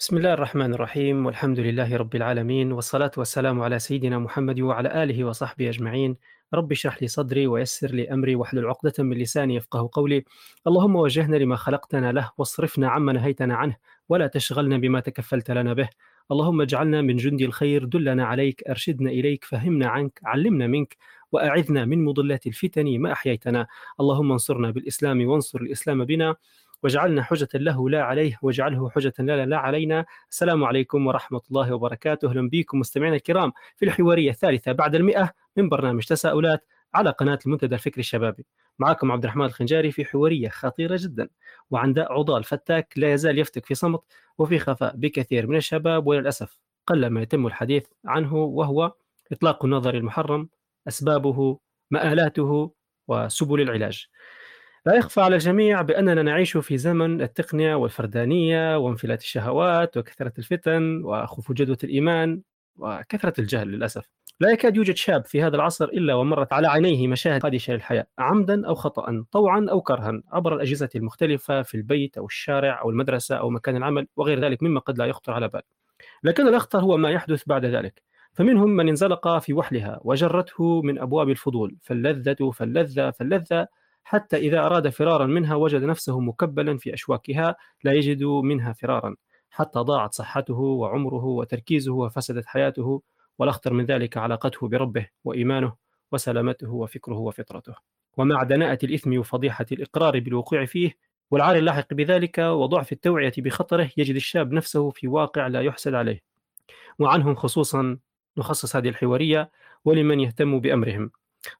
بسم الله الرحمن الرحيم والحمد لله رب العالمين والصلاة والسلام على سيدنا محمد وعلى آله وصحبه أجمعين. رب اشرح لي صدري ويسر لي أمري واحلل عقدة من لساني يفقه قولي. اللهم وجهنا لما خلقتنا له واصرفنا عما نهيتنا عنه ولا تشغلنا بما تكفلت لنا به. اللهم اجعلنا من جندي الخير دلنا عليك أرشدنا إليك فهمنا عنك علمنا منك وأعذنا من مضلات الفتن ما أحييتنا. اللهم انصرنا بالإسلام وانصر الإسلام بنا. واجعلنا حجة له لا عليه واجعله حجة لنا لا علينا. السلام عليكم ورحمة الله وبركاته. أهلا بكم مستمعينا الكرام في الحوارية الثالثة بعد المئة من برنامج تساؤلات على قناة المنتدى الفكري الشبابي. معكم عبد الرحمن الخنجاري في حوارية خطيرة جدا. وعن داء عضال فتاك لا يزال يفتك في صمت وفي خفاء بكثير من الشباب وللأسف قل ما يتم الحديث عنه وهو إطلاق النظر المحرم أسبابه مآلاته وسبل العلاج. لا يخفى على الجميع بأننا نعيش في زمن التقنية والفردانية وانفلات الشهوات وكثرة الفتن وخفو جدوى الإيمان وكثرة الجهل للأسف. لا يكاد يوجد شاب في هذا العصر إلا ومرت على عينيه مشاهد خادشة للحياة عمدا أو خطأ طوعا أو كرها عبر الأجهزة المختلفة في البيت أو الشارع أو المدرسة أو مكان العمل وغير ذلك مما قد لا يخطر على بال. لكن الأخطر هو ما يحدث بعد ذلك. فمنهم من انزلق في وحلها وجرته من أبواب الفضول فاللذة فاللذة فاللذة حتى إذا أراد فرارا منها وجد نفسه مكبلا في أشواكها لا يجد منها فرارا. حتى ضاعت صحته وعمره وتركيزه وفسدت حياته والأخطر من ذلك علاقته بربه وإيمانه وسلامته وفكره وفطرته. ومع دناءة الإثم وفضيحة الإقرار بالوقوع فيه والعار اللاحق بذلك وضعف التوعية بخطره يجد الشاب نفسه في واقع لا يحسد عليه. وعنهم خصوصا نخصص هذه الحوارية ولمن يهتم بأمرهم.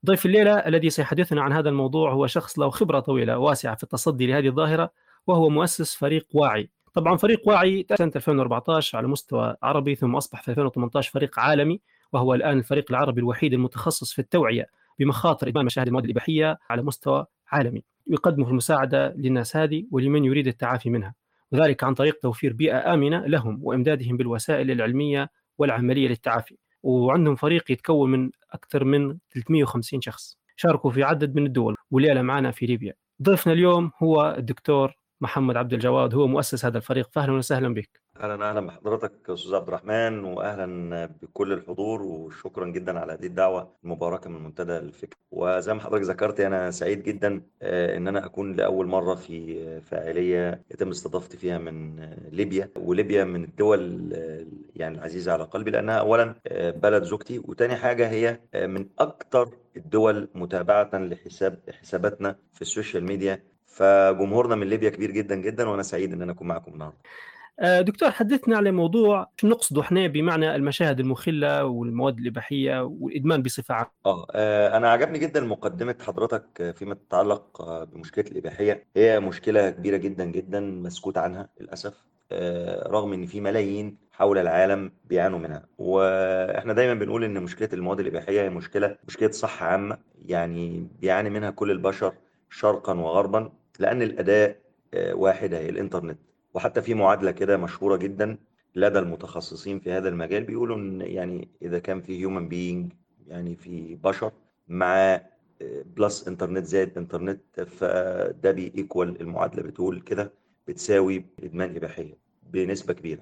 ضيف الليلة الذي سيحدثنا عن هذا الموضوع هو شخص له خبرة طويلة واسعة في التصدي لهذه الظاهرة وهو مؤسس فريق واعي. طبعا فريق واعي سنة 2014 على مستوى عربي ثم أصبح في 2018 فريق عالمي وهو الآن الفريق العربي الوحيد المتخصص في التوعية بمخاطر إدمان مشاهد المواد الإباحية على مستوى عالمي. يقدم المساعدة للناس هذه ولمن يريد التعافي منها وذلك عن طريق توفير بيئة آمنة لهم وإمدادهم بالوسائل العلمية والعملية للتعافي. وعندهم فريق يتكون من أكثر من 350 شخص. شاركوا في عدد من الدول والليلة معنا في ليبيا. ضيفنا اليوم هو الدكتور محمد عبد الجواد هو مؤسس هذا الفريق. فأهلا وسهلا بك. أهلا أهلا بحضرتك أستاذ عبد الرحمن واهلا بكل الحضور وشكرا جدا على هذه الدعوة المباركة من منتدى الفكر. وزي ما حضرتك ذكرت أنا سعيد جدا آه، إن أنا أكون لأول مرة في فاعلية يتم استضافتي فيها من ليبيا. وليبيا من الدول آه، يعني العزيزة على قلبي لأنها اولا آه، بلد زوجتي وتاني حاجة هي من أكثر الدول متابعة لحساب حساباتنا في السوشيال ميديا. فجمهورنا من ليبيا كبير جدا جدا وأنا سعيد إن أنا أكون معكم النهارده. آه، دكتور حدثنا على موضوع شو نقصده إحنا بمعنى المشاهد المخلة والمواد الإباحية والإدمان بصفة عامة. آه آه، أنا عجبني جدا مقدمة حضرتك فيما تتعلق آه، بمشكلة الإباحية. هي مشكلة كبيرة جدا جدا مسكوت عنها للأسف آه، رغم إن في ملايين حول العالم بيعانوا منها. وإحنا دايما بنقول إن مشكلة المواد الإباحية هي مشكلة مشكلة صحه عامة يعني بيعاني منها كل البشر شرقا وغربا لأن الأداة آه، واحدة هي الإنترنت. وحتى في معادلة كده مشهورة جدا لدى المتخصصين في هذا المجال بيقولوا إن يعني إذا كان في human being يعني في بشر مع plus internet زائد انترنت فده بـ equal المعادلة بتقول كده بتساوي إدمان إباحية بنسبة كبيرة.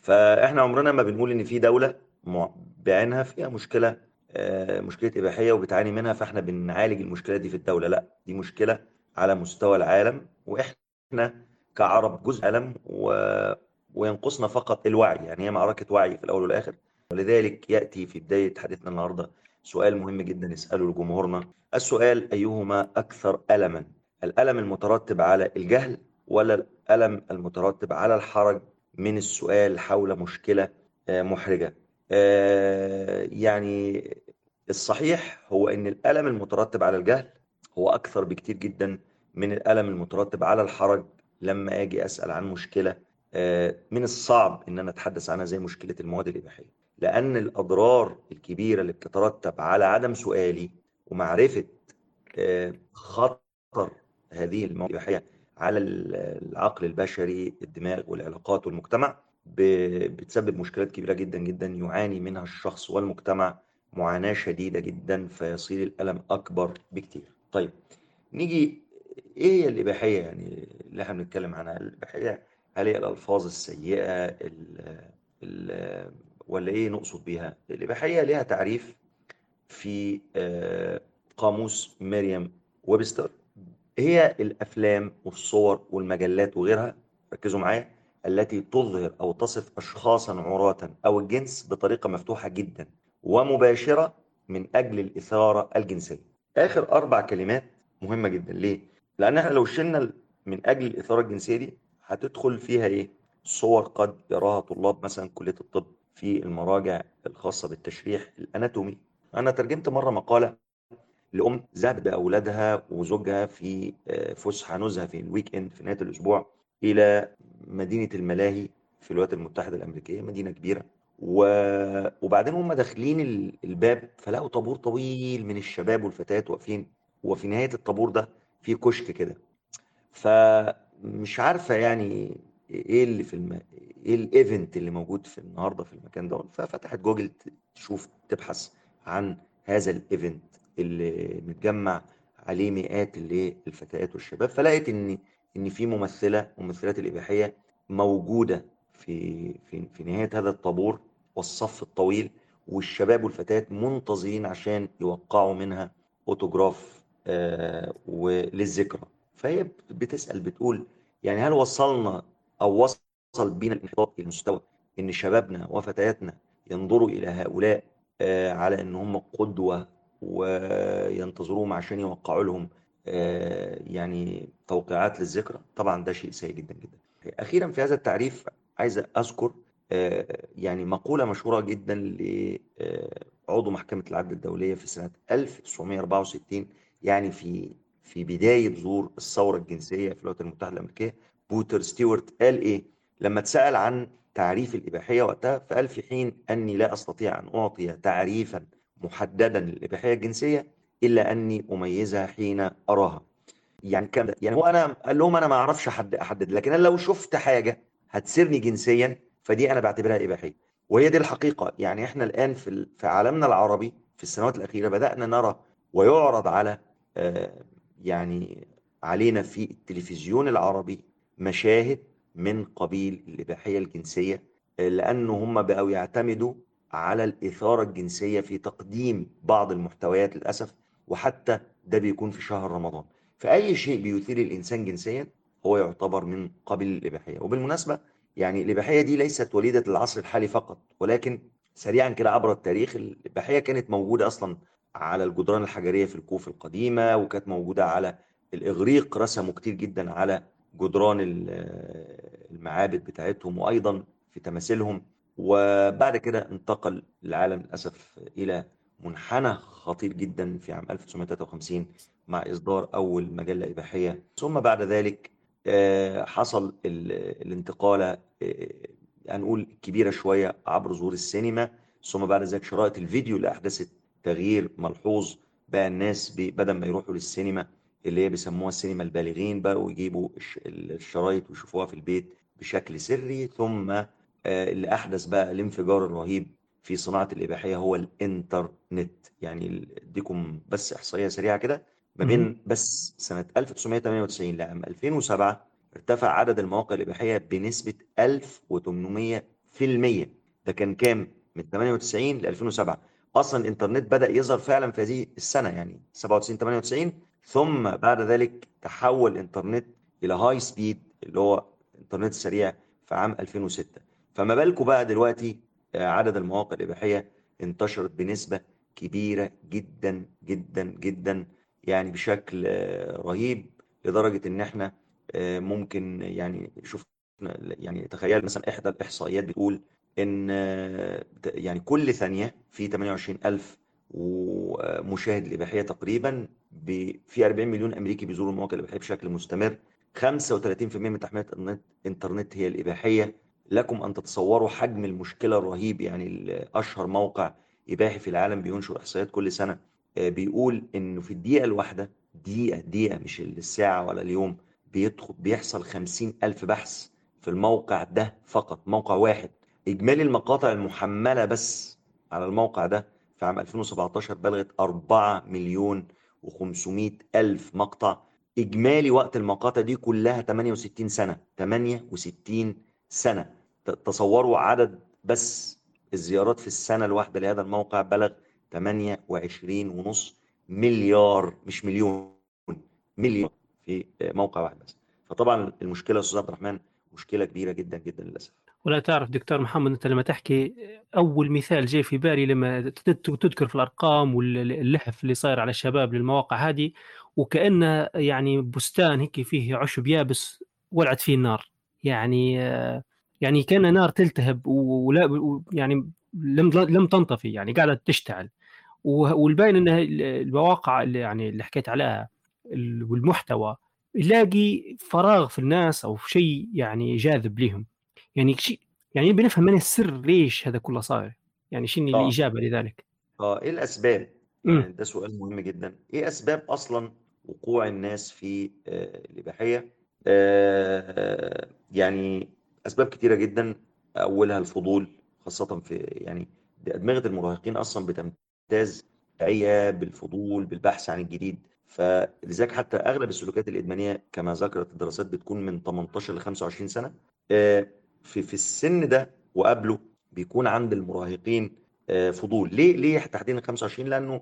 فإحنا عمرنا ما بنقول إن في دولة مع- بعينها فيها مشكلة آه، مشكلة إباحية وبتعاني منها فإحنا بنعالج المشكلة دي في الدولة. لا دي مشكلة على مستوى العالم وإحنا كعرب جزء ألم و... وينقصنا فقط الوعي يعني هي معركة وعي في الأول والآخر. ولذلك يأتي في بداية حديثنا النهاردة سؤال مهم جدا نسأله لجمهورنا السؤال أيهما أكثر ألما؟ الألم المترتب على الجهل ولا الألم المترتب على الحرج من السؤال حول مشكلة آه، محرجة؟ آه، يعني الصحيح هو أن الألم المترتب على الجهل هو أكثر بكتير جدا من الألم المترتب على الحرج لما آجي أسأل عن مشكلة آه، من الصعب إن أنا أتحدث عنها زي مشكلة المواد الإباحية. لأن الأضرار الكبيرة اللي بتترتب على عدم سؤالي ومعرفة آه، خطر هذه المواد الإباحية على العقل البشري الدماغ والعلاقات والمجتمع بتسبب مشكلات كبيرة جدا جدا يعاني منها الشخص والمجتمع معاناة شديدة جدا فيصير الألم أكبر بكتير. طيب نيجي إيه هي الإباحية؟ يعني اللي إحنا بنتكلم عنها الإباحية هل هي الألفاظ السيئة ال ال ولا إيه نقصد بيها؟ الإباحية ليها تعريف في آه، قاموس مريم ويبستر. هي الأفلام والصور والمجلات وغيرها ركزوا معايا التي تظهر أو تصف أشخاصا عراة أو الجنس بطريقة مفتوحة جدا ومباشرة من أجل الإثارة الجنسية. آخر أربع كلمات مهمة جدا. ليه؟ لأن إحنا لو شلنا من أجل الإثارة الجنسية دي هتدخل فيها إيه؟ صور قد يراها طلاب مثلا كلية الطب في المراجع الخاصة بالتشريح الأناتومي. أنا ترجمت مرة مقالة لأم ذهبت بأولادها وزوجها في آه، فسحة نزهة في الويك إند في نهاية الأسبوع إلى مدينة الملاهي في الولايات المتحدة الأمريكية مدينة كبيرة. و... وبعدين هم داخلين الباب فلقوا طابور طويل من الشباب والفتيات واقفين. وفي نهاية الطابور ده في كشك كده. فمش عارفة يعني إيه اللي في الم... إيه ال event اللي موجود في النهارده في المكان ده. ففتحت جوجل تشوف تبحث عن هذا ال event اللي متجمع عليه مئات اللي الفتيات والشباب. فلقيت إن إن في ممثلة ممثلات الإباحية موجودة في في في نهاية هذا الطابور والصف الطويل والشباب والفتيات منتظرين عشان يوقعوا منها اوتوجراف وللذكرى. فهي بتسأل بتقول يعني هل وصلنا أو وصل بينا الانحطاط إلى مستوى إن شبابنا وفتياتنا ينظروا إلى هؤلاء آه على إن هم قدوة وينتظروهم عشان يوقعوا لهم آه، يعني توقيعات للذكرى؟ طبعا ده شيء سيء جدا جدا. أخيرا في هذا التعريف عايز أذكر آه، يعني مقولة مشهورة جدا لعضو محكمة العدل الدولية في سنة 1964 يعني في في بداية ظهور الثورة الجنسية في الولايات المتحدة الأمريكية بوتر ستيوارت قال إيه؟ لما اتسأل عن تعريف الإباحية وقتها فقال في حين أني لا أستطيع أن أعطي تعريفا محددا للإباحية الجنسية إلا أني أميزها حين أراها. يعني كان يعني هو أنا قال لهم أنا ما أعرفش أحدد, أحدد لكن أنا لو شفت حاجة هتسرني جنسيا فدي أنا بعتبرها إباحية. وهي دي الحقيقة. يعني إحنا الآن في في عالمنا العربي في السنوات الأخيرة بدأنا نرى ويعرض على آه، يعني علينا في التلفزيون العربي مشاهد من قبيل الإباحية الجنسية لأنه هم بقوا يعتمدوا على الإثارة الجنسية في تقديم بعض المحتويات للأسف وحتى ده بيكون في شهر رمضان. فأي شيء بيثير الإنسان جنسيا هو يعتبر من قبل الإباحية. وبالمناسبة يعني الإباحية دي ليست وليدة العصر الحالي فقط ولكن سريعا كده عبر التاريخ الإباحية كانت موجودة أصلا على الجدران الحجرية في الكوف القديمة وكانت موجودة على الإغريق رسموا كتير جدا على جدران المعابد بتاعتهم وأيضا في تماثيلهم. وبعد كده انتقل العالم للأسف إلى منحنى خطير جدا في عام 1953 مع إصدار أول مجلة إباحية. ثم بعد ذلك آه، حصل الانتقالة آه، هنقول كبيرة شوية عبر ظهور السينما. ثم بعد ذلك شرائط الفيديو اللي أحدثت تغيير ملحوظ بقى الناس بدل ما يروحوا للسينما اللي هي بيسموها السينما البالغين بقوا يجيبوا الشرايط ويشوفوها في البيت بشكل سري. ثم آه، اللي أحدث بقى الانفجار الرهيب في صناعة الإباحية هو الإنترنت. يعني أديكم بس إحصائية سريعة كده. ما بين بس سنة 1998 لعام 2007 ارتفع عدد المواقع الإباحية بنسبة 1800% ده كان كام؟ من 98 ل 2007 أصلا الإنترنت بدأ يظهر فعلا في هذه السنة يعني 97 98 ثم بعد ذلك تحول الإنترنت إلى هاي سبيد اللي هو إنترنت سريع في عام 2006 فما بالكم بقى دلوقتي آه، عدد المواقع الإباحية انتشرت بنسبة كبيرة جدا جدا جدا يعني بشكل آه، رهيب لدرجة إن إحنا آه، ممكن يعني شوف يعني تخيل مثلا إحدى الإحصائيات بتقول إن يعني كل ثانية في 28 ألف ومشاهد الإباحية تقريبا في 40 مليون أمريكي بيزوروا المواقع الإباحية بشكل مستمر. 35% من تحميلات الإنترنت هي الإباحية. لكم أن تتصوروا حجم المشكلة الرهيب يعني أشهر موقع إباحي في العالم بينشر إحصائيات كل سنة. آه، بيقول إنه في الدقيقة الواحدة دقيقة دقيقة مش الساعة ولا اليوم بيدخل بيحصل خمسين ألف بحث في الموقع ده فقط موقع واحد. إجمالي المقاطع المحملة بس على الموقع ده في عام 2017 بلغت 4 مليون و500 ألف مقطع. إجمالي وقت المقاطع دي كلها 68 سنة. 68 سنة. تصوروا عدد بس الزيارات في السنة الواحدة لهذا الموقع بلغ 28 ونص مليار مش مليون مليون في موقع واحد بس. فطبعا المشكلة يا أستاذ عبد الرحمن مشكلة كبيرة جدا جدا للأسف. ولا تعرف دكتور محمد أنت لما تحكي أول مثال جاي في بالي لما تذكر في الأرقام واللحف اللي صاير على الشباب للمواقع هذه وكانه يعني بستان هيك فيه عشب يابس ولعت فيه النار. يعني يعني كأن نار تلتهب ولا يعني لم لم تنطفي يعني قاعدة تشتعل. والباين ان المواقع اللي يعني اللي حكيت عليها ال- والمحتوى يلاقي فراغ في الناس أو شيء يعني جاذب لهم يعني شيء يعني بنفهم من السر ليش هذا كله صاير؟ يعني شنو آه. الإجابة لذلك؟ آه إيه الأسباب؟ يعني ده سؤال مهم جدا. إيه أسباب أصلا وقوع الناس في آه، الإباحية؟ آه، يعني أسباب كتيرة جدا. أولها الفضول خاصة في يعني ادمغه المراهقين أصلا بتمتاز بالتبعية، بالفضول بالبحث عن الجديد. فلذلك حتى أغلب السلوكيات الإدمانية كما ذكرت الدراسات بتكون من 18 ل 25 سنة. آه، في في السن ده وقبله بيكون عند المراهقين آه، فضول. ليه ليه تحديدا 25 لأنه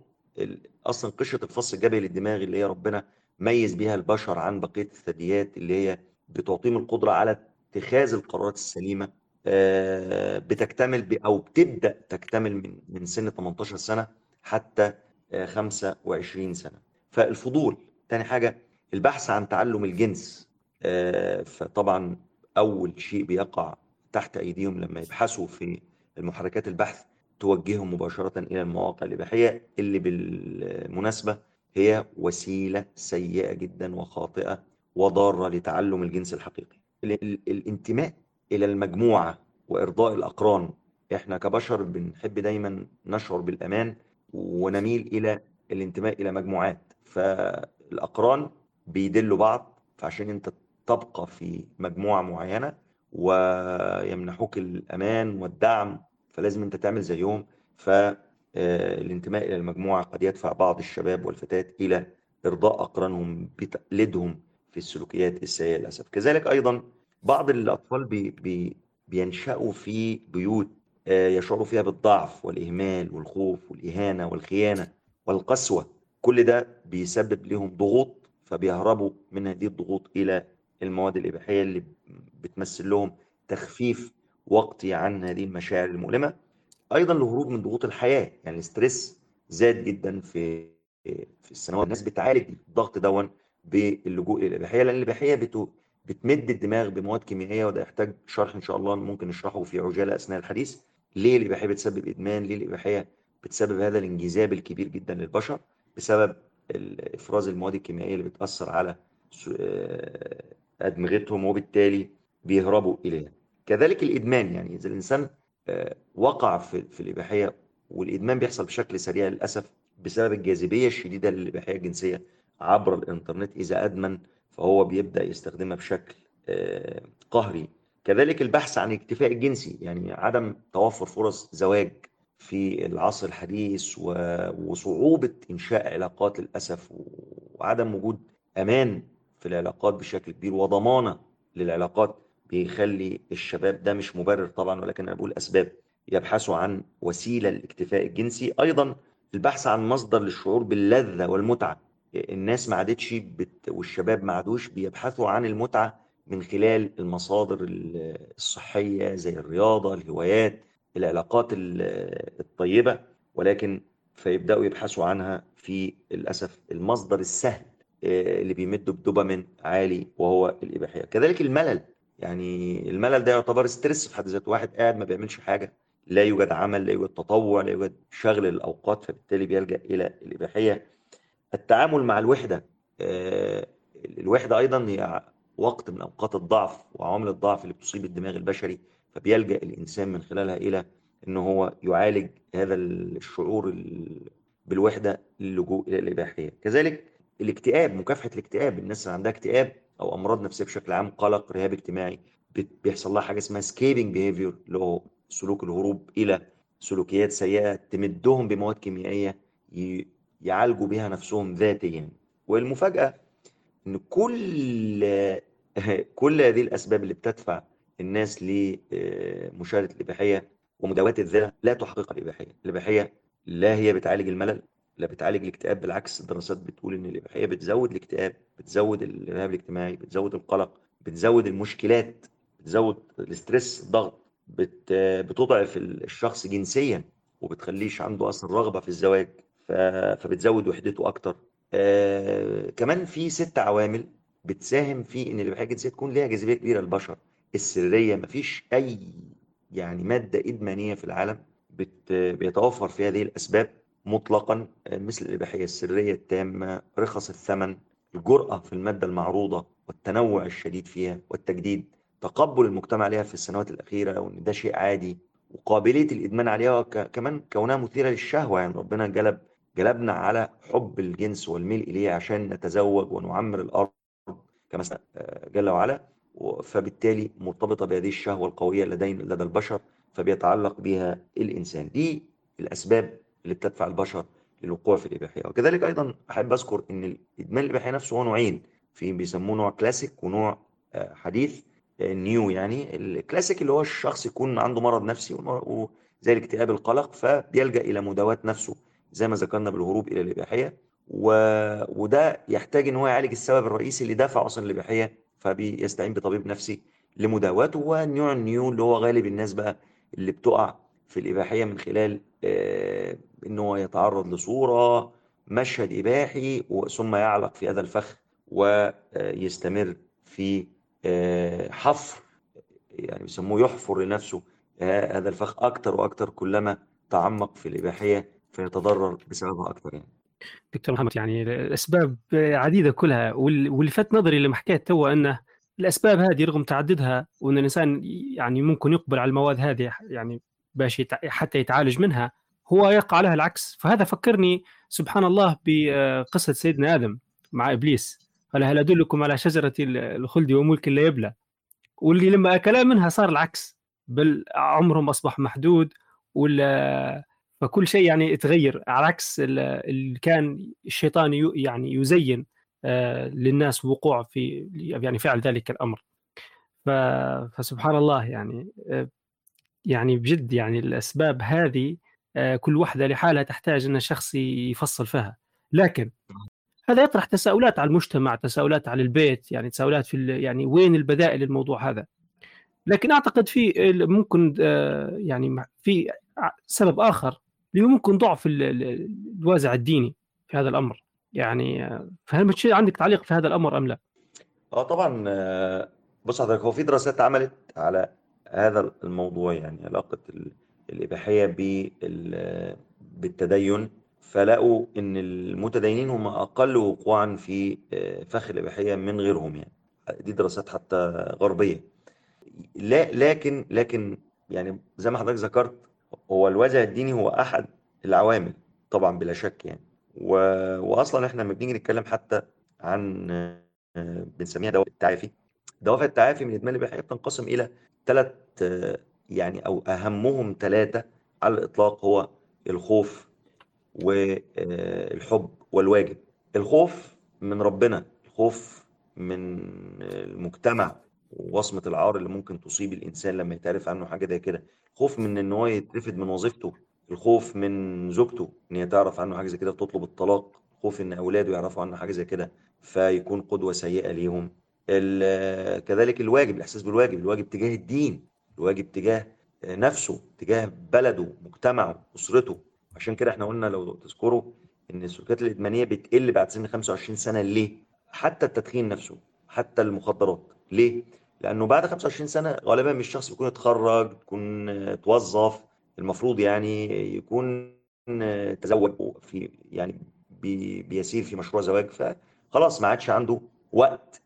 أصلا قشرة الفص الجبهي للدماغ اللي هي ربنا ميز بيها البشر عن بقية الثدييات اللي هي بتعطيهم القدرة على اتخاذ القرارات السليمة آه، بتكتمل أو بتبدأ تكتمل من من سن 18 سنة حتى آه، 25 سنة. فالفضول تاني حاجة البحث عن تعلم الجنس آه، فطبعا أول شيء بيقع تحت أيديهم لما يبحثوا في المحركات البحث توجههم مباشرة إلى المواقع الإباحية اللي بالمناسبة هي وسيلة سيئة جدا وخاطئة وضارة لتعلم الجنس الحقيقي. ال- ال- الانتماء إلى المجموعة وإرضاء الأقران إحنا كبشر بنحب دايما نشعر بالأمان ونميل إلى الانتماء إلى مجموعات فالأقران بيدلوا بعض فعشان أنت تبقى في مجموعة معينة ويمنحوك الأمان والدعم فلازم أنت تعمل زيهم. فالانتماء إلى المجموعة قد يدفع بعض الشباب والفتاة إلى إرضاء أقرانهم بتقليدهم في السلوكيات السيئة للأسف. كذلك أيضا بعض الأطفال بي بي بينشأوا في بيوت آه، يشعروا فيها بالضعف والإهمال والخوف والإهانة والخيانة والقسوة. كل ده بيسبب لهم ضغوط فبيهربوا من هذه الضغوط إلى المواد الإباحية اللي بتمثل لهم تخفيف وقتي عن هذه المشاعر المؤلمة. أيضا الهروب من ضغوط الحياة يعني ال stress زاد جدا في في السنوات. الناس بتعالج الضغط دون باللجوء إلى الإباحية لأن الإباحية بتو بتمد الدماغ بمواد كيميائية وده يحتاج شرح إن شاء الله. ممكن نشرحه في عجالة أثناء الحديث. ليه الإباحية بتسبب إدمان؟ ليه الإباحية بتسبب هذا الانجذاب الكبير جدا للبشر؟ بسبب إفراز المواد الكيميائية اللي بتأثر على أدمغتهم وبالتالي بيهربوا إليها. كذلك الإدمان يعني إذا الإنسان آه، وقع في الإباحية والإدمان بيحصل بشكل سريع للأسف بسبب الجاذبية الشديدة للإباحية الجنسية عبر الإنترنت. إذا أدمن فهو بيبدأ يستخدمها بشكل آه، قهري. كذلك البحث عن الاكتفاء الجنسي يعني عدم توفر فرص زواج في العصر الحديث وصعوبة إنشاء علاقات للأسف وعدم وجود أمان في العلاقات بشكل كبير وضمانة للعلاقات بيخلي الشباب ده مش مبرر طبعا ولكن أنا بقول أسباب يبحثوا عن وسيلة للاكتفاء الجنسي. أيضا البحث عن مصدر للشعور باللذة والمتعة. الناس ما عادتش بت... والشباب ما عادوش بيبحثوا عن المتعة من خلال المصادر ال- الصحية زي الرياضة الهوايات العلاقات ال- الطيبة ولكن فيبدأوا يبحثوا عنها في للأسف المصدر السهل اللي بيمدوا بدوبامين عالي وهو الإباحية. كذلك الملل يعني الملل ده يعتبر ستريس في حد ذاته. واحد قاعد ما بيعملش حاجة لا يوجد عمل لا يوجد تطوع لا يوجد شغل الأوقات فبالتالي بيلجأ إلى الإباحية. التعامل مع الوحدة آه، الوحدة أيضا هي وقت من أوقات الضعف وعوامل الضعف اللي بتصيب الدماغ البشري فبيلجأ الإنسان من خلالها إلى أنه هو يعالج هذا الشعور ال- بالوحدة للجوء إلى الإباحية. كذلك الاكتئاب مكافحة الاكتئاب الناس اللي عندها اكتئاب أو أمراض نفسية بشكل عام قلق رهاب اجتماعي بيحصل لها حاجة اسمها escaping behavior اللي هو سلوك الهروب إلى سلوكيات سيئة تمدهم بمواد كيميائية ي- يعالجوا بها نفسهم ذاتيا. والمفاجأة إن كل كل هذه الأسباب اللي بتدفع الناس لمشاهده الإباحية ومداواة الذات لا تحقق الإباحية. الإباحية لا هي بتعالج الملل لا بتعالج الاكتئاب بالعكس الدراسات بتقول إن الإباحية بتزود الاكتئاب بتزود الإرهاب الاجتماعي بتزود القلق بتزود المشكلات بتزود الاسترس الضغط بت... بتضعف الشخص جنسيا وبتخليش عنده أصلا رغبة في الزواج ف... فبتزود وحدته أكتر. آه... كمان في ست عوامل بتساهم في إن الإباحية الجنسية تكون ليها جاذبية كبيرة للبشر. السرية مفيش أي يعني مادة إدمانية في العالم بت... بيتوفر في هذه الأسباب. مطلقا مثل الإباحية السرية التامة رخص الثمن الجرأة في المادة المعروضة والتنوع الشديد فيها والتجديد تقبل المجتمع لها في السنوات الأخيرة وإن ده شيء عادي وقابلية الإدمان عليها كمان كونها مثيرة للشهوة يعني ربنا جلب جلبنا على حب الجنس والميل إليه عشان نتزوج ونعمر الأرض كما جل وعلا فبالتالي مرتبطة بهذه الشهوة القوية لدي لدى البشر فبيتعلق بها الإنسان. دي الأسباب اللي بتدفع البشر للوقوع في الإباحية. وكذلك أيضا أحب أذكر أن الإدمان الإباحية نفسه هو نوعين في بيسموه نوع كلاسيك ونوع حديث نيو يعني. الكلاسيك اللي هو الشخص يكون عنده مرض نفسي وزي الاكتئاب القلق فبيلجأ إلى مداواة نفسه زي ما ذكرنا بالهروب إلى الإباحية. و... وده يحتاج إن هو يعالج السبب الرئيسي اللي دفع أصلا الاباحيه فبيستعين بطبيب نفسي لمداواته. والنوع النيو اللي هو غالب الناس بقى اللي بتقع في الإباحية من خلال آه إن هو يتعرض لصورة مشهد إباحي ثم يعلق في هذا الفخ ويستمر في آه حفر يعني بيسموه يحفر لنفسه آه هذا الفخ أكتر وأكتر كلما تعمق في الإباحية فيتضرر بسببها أكتر يعني. دكتور محمد يعني الأسباب عديدة كلها واللي نظري لما حكيت تو أنه الأسباب هذه رغم تعددها وأن الإنسان يعني ممكن يقبل على المواد هذه يعني باش حتى يتعالج منها هو يقع لها العكس. فهذا فكرني سبحان الله بقصة سيدنا آدم مع إبليس. قال هل أدلكم على شجرة الخلد وملك لا يبلى؟ واللي لما أكلا منها صار العكس. بل عمرهم أصبح محدود ولا فكل شيء يعني يتغير. على عكس اللي كان الشيطان يعني يزين للناس وقوع في يعني فعل ذلك الأمر. فسبحان الله يعني يعني بجد يعني الأسباب هذه كل واحدة لحالها تحتاج إن الشخص يفصل فيها. لكن هذا يطرح تساؤلات على المجتمع تساؤلات على البيت يعني تساؤلات في يعني وين البدائل للموضوع هذا. لكن أعتقد في ممكن يعني في سبب آخر اللي ممكن ضعف الوازع الديني في هذا الأمر. يعني فهل عندك تعليق في هذا الأمر أم لا؟ آه طبعا بص حضرتك هو في دراسات اتعملت على هذا الموضوع يعني علاقة الإباحية بالتدين فلقوا إن المتدينين هم أقل وقوعا في فخ الإباحية من غيرهم يعني. دي دراسات حتى غربية. لا لكن لكن يعني زي ما حضرتك ذكرت هو الوازع الديني هو أحد العوامل طبعا بلا شك يعني. و... واصلا إحنا لما بنيجي نتكلم حتى عن بنسميها دوافع التعافي دوافع التعافي من الادمان الإباحية بتنقسم إلى ثلاث يعني أو أهمهم ثلاثة على الإطلاق هو الخوف والحب والواجب. الخوف من ربنا الخوف من المجتمع ووصمة العار اللي ممكن تصيب الإنسان لما يتعرف عنه حاجة زي كده. خوف من إن هو يترفد من وظيفته الخوف من زوجته إن هي تعرف عنه حاجة زي كده تطلب الطلاق خوف إن أولاده يعرفوا عنه حاجة زي كده فيكون قدوة سيئة ليهم. كذلك الواجب الإحساس بالواجب الواجب تجاه الدين. الواجب تجاه نفسه تجاه بلده مجتمعه أسرته. عشان كده إحنا قلنا لو تذكروا إن السلوكيات الإدمانية بتقل بعد سن 25 سنة. ليه؟ حتى التدخين نفسه حتى المخدرات. ليه؟ لأنه بعد 25 سنة غالبا مش الشخص بيكون اتخرج يكون اتوظف المفروض يعني يكون تزوج في يعني بي بيسير في مشروع زواج. فخلاص ما عادش عنده وقت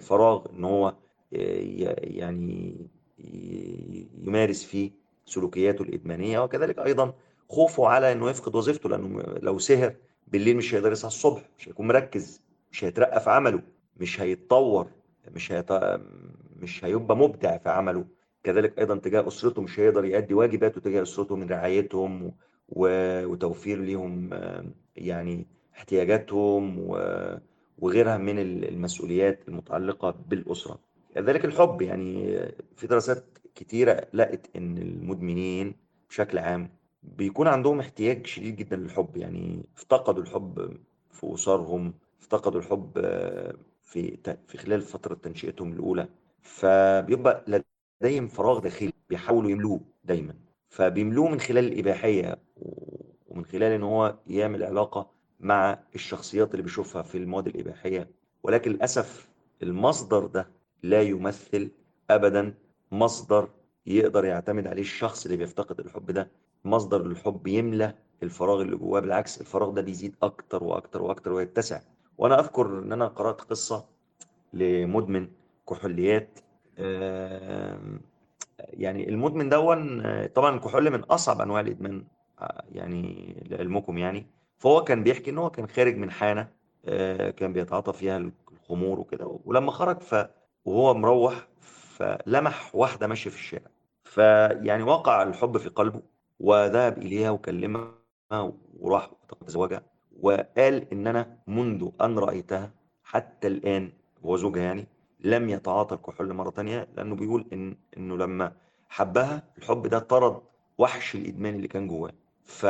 فراغ إن هو يعني يمارس فيه سلوكياته الإدمانية وكذلك أيضا خوفه على إنه يفقد وظيفته لأنه لو سهر بالليل مش هيقدر يصحى الصبح مش هيكون مركز مش هيترقى في عمله مش هيتطور مش هيط... مش هيبقى مبدع في عمله. كذلك أيضا تجاه أسرته مش هيقدر يؤدي واجباته تجاه أسرته من رعايتهم و... وتوفير ليهم يعني احتياجاتهم و... وغيرها من المسؤوليات المتعلقة بالأسرة. كذلك الحب. يعني في دراسات كتيرة لقت إن المدمنين بشكل عام بيكون عندهم احتياج شديد جدا للحب. يعني افتقدوا الحب في أسرهم افتقدوا الحب في في خلال فترة تنشئتهم الأولى. فبيبقى لديهم فراغ داخلي بيحاولوا يملوه دايما. فبيملوه من خلال الإباحية ومن خلال إن هو يعمل علاقة مع الشخصيات اللي بيشوفها في المواد الإباحية. ولكن للأسف المصدر ده لا يمثل أبدا مصدر يقدر يعتمد عليه الشخص اللي بيفتقد الحب ده. مصدر للحب يملى الفراغ اللي جواه بالعكس الفراغ ده بيزيد أكتر وأكتر وأكتر ويتسع. وأنا أذكر إن أنا قرأت قصة لمدمن كحوليات يعني المدمن دون طبعا الكحول من أصعب أنواع الإدمان يعني لعلمكم يعني. فهو كان بيحكي إن هو كان خارج من حانة آه، كان بيتعاطى فيها الخمور وكده. ولما خرج ف وهو مروح فلمح واحدة ماشية في الشارع. فيعني وقع الحب في قلبه وذهب إليها وكلمها وراح تزوجها وقال إن أنا منذ أن رأيتها حتى الآن هو زوجها يعني لم يتعاطى الكحول مرة تانية لأنه بيقول إن إنه لما حبها الحب ده طرد وحش الإدمان اللي كان جواه. ف...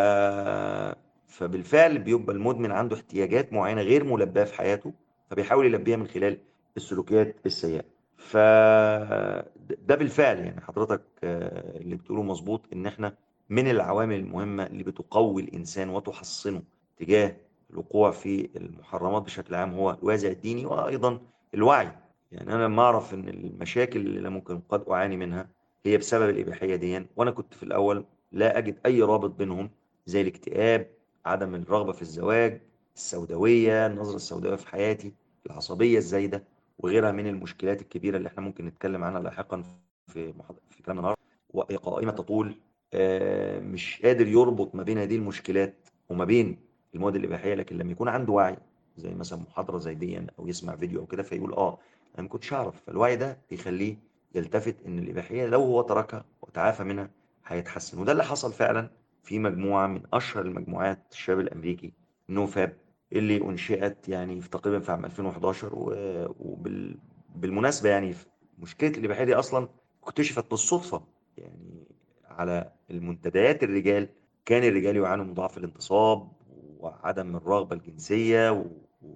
فبالفعل بيبقى المدمن عنده احتياجات معينة غير ملباه في حياته فبيحاول يلبيها من خلال السلوكيات السيئة. فده بالفعل يعني حضرتك آه، اللي بتقوله مظبوط إن إحنا من العوامل المهمة اللي بتقوي الإنسان وتحصنه تجاه الوقوع في المحرمات بشكل عام هو الوازع الديني وأيضا الوعي. يعني أنا لما أعرف إن المشاكل اللي ممكن قد أعاني منها هي بسبب الإباحية دي وأنا كنت في الأول لا أجد أي رابط بينهم زي الاكتئاب عدم الرغبة في الزواج السوداوية النظرة السوداوية في حياتي العصبية الزايدة. وغيرها من المشكلات الكبيرة اللي إحنا ممكن نتكلم عنها لاحقا في في كلامنا النهارده. وقائمة تطول آه، مش قادر يربط ما بين هذه المشكلات وما بين المواد الإباحية لكن لما يكون عنده وعي زي مثلا محاضرة زي دي أو يسمع فيديو أو كده فيقول آه أنا ما كنتش أعرف. فالوعي ده بيخليه يلتفت إن الإباحية لو هو تركها وتعافى منها هيتحسن. وده اللي حصل فعلا في مجموعة من أشهر المجموعات الشباب الأمريكي نو فاب اللي أنشئت يعني في تقريبا في عام 2011 وبالمناسبة يعني مشكلة الإباحية دي أصلا اكتشفت بالصدفة يعني على المنتديات الرجال كان الرجال يعانوا من ضعف الانتصاب وعدم الرغبة الجنسية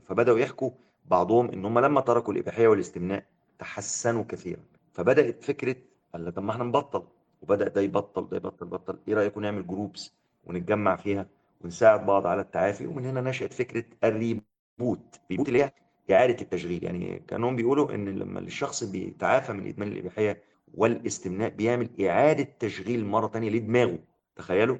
فبدأوا يحكوا بعضهم إن هم لما تركوا الإباحية والاستمناء تحسنوا كثيرا. فبدأت فكرة قال طب ما إحنا نبطل وبدأ ده يبطل ده يبطل بطل إيه رأيكم نعمل groups ونتجمع فيها؟ ونساعد بعض على التعافي ومن هنا نشأت فكرة ال reboot reboot اللي هي إعادة التشغيل. يعني كانهم بيقولوا إن لما الشخص بيتعافى من إدمان الإباحية والاستمناء بيعمل إعادة تشغيل مرة تانية لدماغه. تخيلوا؟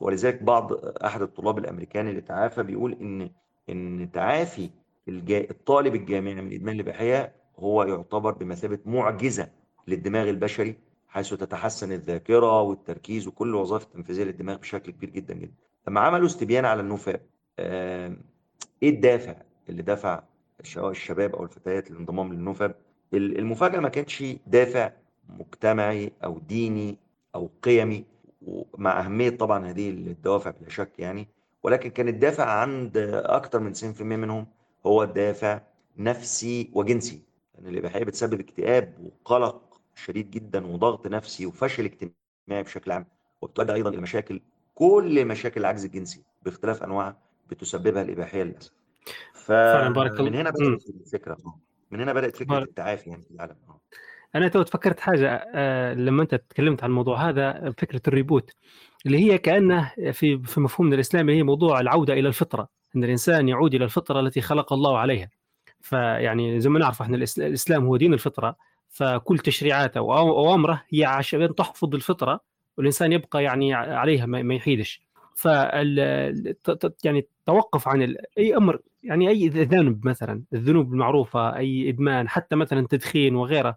ولذلك بعض أحد الطلاب الأمريكان اللي تعافى بيقول إن إن تعافي الطالب الجامعي من إدمان الإباحية هو يعتبر بمثابة معجزة للدماغ البشري حيث تتحسن الذاكرة والتركيز وكل الوظائف التنفيذية للدماغ بشكل كبير جدا جدا. لما عملوا استبيان على النفاق إيه الدافع اللي دفع الشباب أو الفتيات للانضمام للنفب المفاجأة ما كانتش دافع مجتمعي أو ديني أو قيمي مع أهمية طبعا هذه الدوافع بلا شك يعني ولكن كان الدافع عند أكثر من 90% منهم هو دافع نفسي وجنسي. لأن الإباحية بتسبب اكتئاب وقلق شديد جدا وضغط نفسي وفشل اجتماعي بشكل عام وبتؤدي أيضا إلى مشاكل كل مشاكل العجز الجنسي باختلاف أنواعها بتسببها الإباحية للأسف. فمن هنا بدأت الفكرة من هنا بدأت فكرة بارك. التعافي يعني في العالم آه. أنا تو تفكرت حاجة آه، لما أنت تكلمت عن الموضوع هذا فكرة ال reboot اللي هي كانه في في مفهومنا الإسلامي هي موضوع العودة إلى الفطرة إن الإنسان يعود إلى الفطرة التي خلق الله عليها. فيعني زي ما نعرف إحنا الإسلام هو دين الفطرة فكل تشريعاته واوامره هي عشان تحفظ الفطرة والإنسان يبقى يعني عليها ما يحيدش. ف يعني التوقف عن أي أمر يعني أي ذنب مثلا الذنوب المعروفة أي إدمان حتى مثلا تدخين وغيره.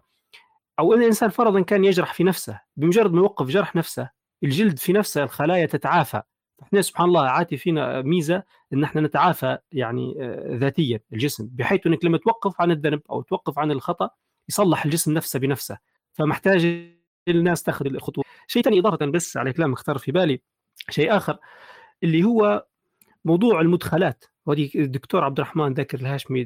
أو إن الإنسان فرضا كان يجرح في نفسه بمجرد ما يوقف جرح نفسه الجلد في نفسه الخلايا تتعافى. إحنا سبحان الله عاتي فينا ميزة إن إحنا نتعافى يعني آه، ذاتيا الجسم بحيث إنك لما توقف عن الذنب أو توقف عن الخطأ يصلح الجسم نفسه بنفسه. فمحتاج الناس تاخذ الخطوة. شيء ثاني إضافة بس على كلام اختار في بالي شيء آخر اللي هو موضوع المدخلات. وهذه الدكتور عبد الرحمن ذاكر الهاشمي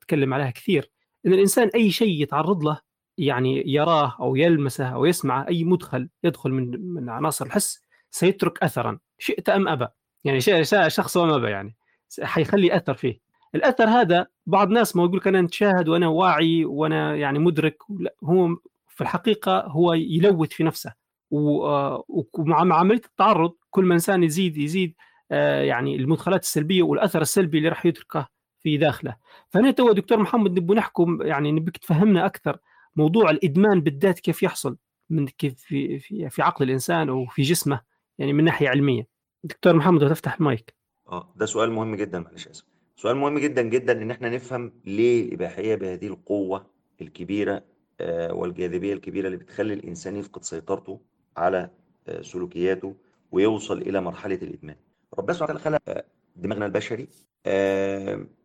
تكلم عليها كثير إن الإنسان أي شيء يتعرض له يعني يراه أو يلمسه أو يسمعه أي مدخل يدخل من من عناصر الحس سيترك اثرا شئت أم أبى. يعني شخص وما أبى يعني حيخلي أثر فيه. الأثر هذا بعض الناس ما يقول لك أنا نتشاهد وأنا واعي وأنا يعني مدرك هو في الحقيقة هو يلوث في نفسه. ومع عملية التعرض كل ما إنسان يزيد يزيد آه، يعني المدخلات السلبية والأثر السلبي اللي راح يتركه في داخله. فهنا تو دكتور محمد نبغى نحكم يعني نبيك تفهمنا أكثر موضوع الإدمان بالذات كيف يحصل من كيف في في, في عقل الإنسان أو في جسمه يعني من ناحية علمية. دكتور محمد تفتح المايك. آه ده سؤال مهم جدا معلش آسف. سؤال مهم جدا جدا إن إحنا نفهم ليه الاباحيه بهذه القوة الكبيرة آه، والجاذبية الكبيرة اللي بتخلي الإنسان يفقد سيطرته على آه، سلوكياته ويوصل إلى مرحلة الإدمان. ربنا سبحانه وتعالى خلق آه، دماغنا البشري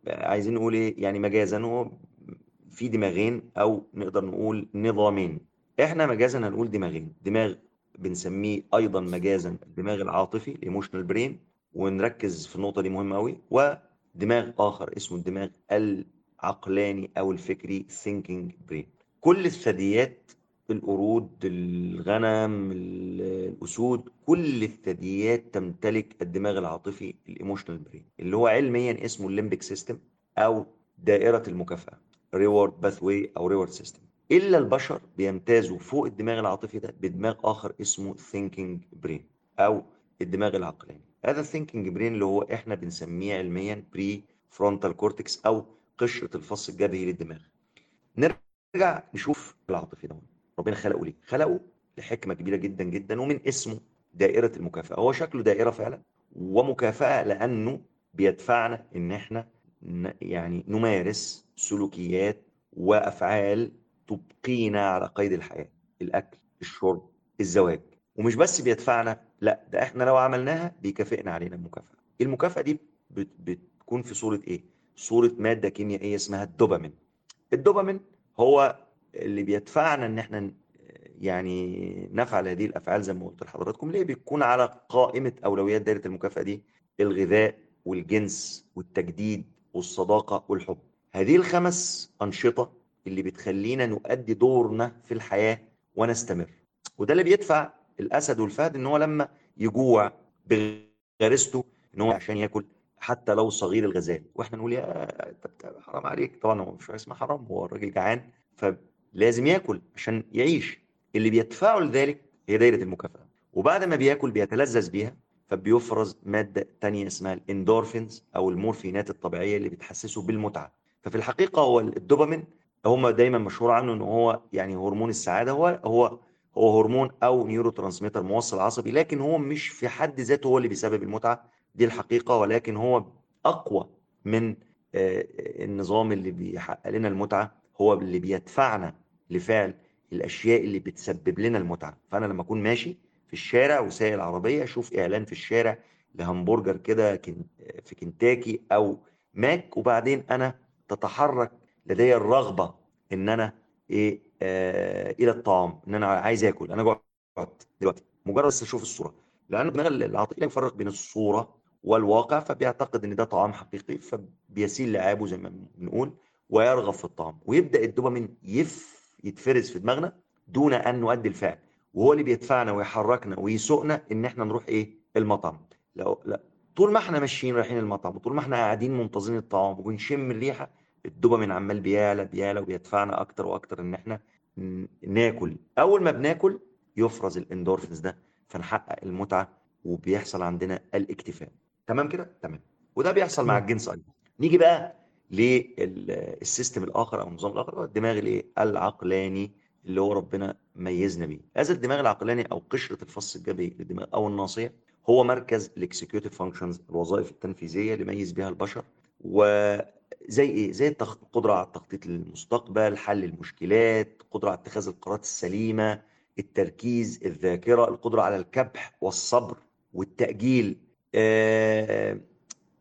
عايزين نقول إيه؟ يعني مجازا. هو في دماغين أو نقدر نقول نظامين. إحنا مجازا هنقول دماغين. دماغ بنسميه أيضا مجازا الدماغ العاطفي ال emotional brain ونركز في النقطة دي مهمة قوي ودماغ آخر اسمه الدماغ العقلاني أو الفكري thinking brain. كل الثدييات القرود الغنم الأسود كل الثدييات تمتلك الدماغ العاطفي ال emotional brain اللي هو علميا اسمه ال limbic system أو دائرة المكافأة reward pathway أو reward system إلا البشر بيمتازوا فوق الدماغ العاطفي ده بدماغ آخر اسمه thinking brain أو الدماغ العقلاني. هذا ال thinking brain اللي هو إحنا بنسميه علميا prefrontal cortex أو قشرة الفص الجبهي للدماغ. نرجع نشوف العاطفي ده. ربنا خلقه ليه؟ خلقه لحكمة كبيرة جدا جدا ومن اسمه دائرة المكافأة. هو شكله دائرة فعلا ومكافأة لأنه بيدفعنا إن إحنا يعني نمارس سلوكيات وأفعال تبقينا على قيد الحياة الأكل الشرب الزواج. ومش بس بيدفعنا لا ده إحنا لو عملناها بيكافئنا علينا المكافأة. المكافأة دي بتكون في صورة إيه؟ صورة مادة كيميائية اسمها الدوبامين. الدوبامين هو اللي بيدفعنا إن إحنا يعني نفعل هذه الأفعال زي ما قلت لحضراتكم ليه؟ بيكون على قائمة أولويات دائره المكافأة دي الغذاء والجنس والتجديد والصداقة والحب. هذه الخمس أنشطة اللي بتخلينا نؤدي دورنا في الحياة ونستمر. وده اللي بيدفع الأسد والفهد إن هو لما يجوع بغريزته إن هو عشان ياكل حتى لو صغير الغزال وإحنا نقول يا حرام عليك طبعا هو مش اسمها حرام هو الراجل جعان فلازم ياكل عشان يعيش. اللي بيدفعه لذلك هي دايرة المكافأة. وبعد ما بياكل بيتلذذ بيها فبيفرز مادة تانية اسمها الاندورفينز أو المورفينات الطبيعية اللي بتحسسه بالمتعة. ففي الحقيقة هو الدوبامين هم دايما مشهور عنه إن هو يعني هرمون السعادة. هو هو هو هرمون أو neurotransmitter موصل عصبي لكن هو مش في حد ذاته هو اللي بيسبب المتعة. دي الحقيقة ولكن هو أقوى من النظام اللي بيحقق لنا المتعة هو اللي بيدفعنا لفعل الأشياء اللي بتسبب لنا المتعة. فأنا لما أكون ماشي في الشارع وسايق العربية أشوف إعلان في الشارع لهمبرجر كده في كنتاكي أو ماك وبعدين أنا تتحرك لدي الرغبة إن أنا إيه آه إلى الطعام إن أنا عايز آكل. أنا جوعت دلوقتي مجرد بس أشوف الصورة. لأن الدماغ العاطفي يفرق بين الصورة والواقع فبيعتقد إن ده طعام حقيقي فبيسيل لعابه زي ما بنقول ويرغب في الطعام. ويبدأ الدوبامين يف يتفرز في دماغنا دون أن نؤدي الفعل. وهو اللي بيدفعنا ويحركنا ويسوقنا إن إحنا نروح إيه؟ المطعم. لو لا. طول ما إحنا ماشيين رايحين المطعم وطول ما إحنا قاعدين منتظرين الطعام وبنشم الريحة الدوبامين عمال بيعلى بيعلى وبيدفعنا أكتر وأكتر إن إحنا ناكل. أول ما بناكل يفرز الإندورفينز ده فنحقق المتعة وبيحصل عندنا الاكتفاء. تمام كده؟ تمام. وده بيحصل مع الجنس أيضا. نيجي بقى لل system الآخر أو النظام الآخر هو الدماغ الايه العقلاني اللي هو ربنا ميزنا بيه. هذا الدماغ العقلاني أو قشرة الفص الجبهي للدماغ أو الناصية هو مركز ال executive functions الوظائف التنفيذية اللي يميز بها البشر وزي إيه؟ زي القدره على التخطيط للمستقبل حل المشكلات قدرة على اتخاذ القرارات السليمة التركيز الذاكرة القدرة على الكبح والصبر والتأجيل. آه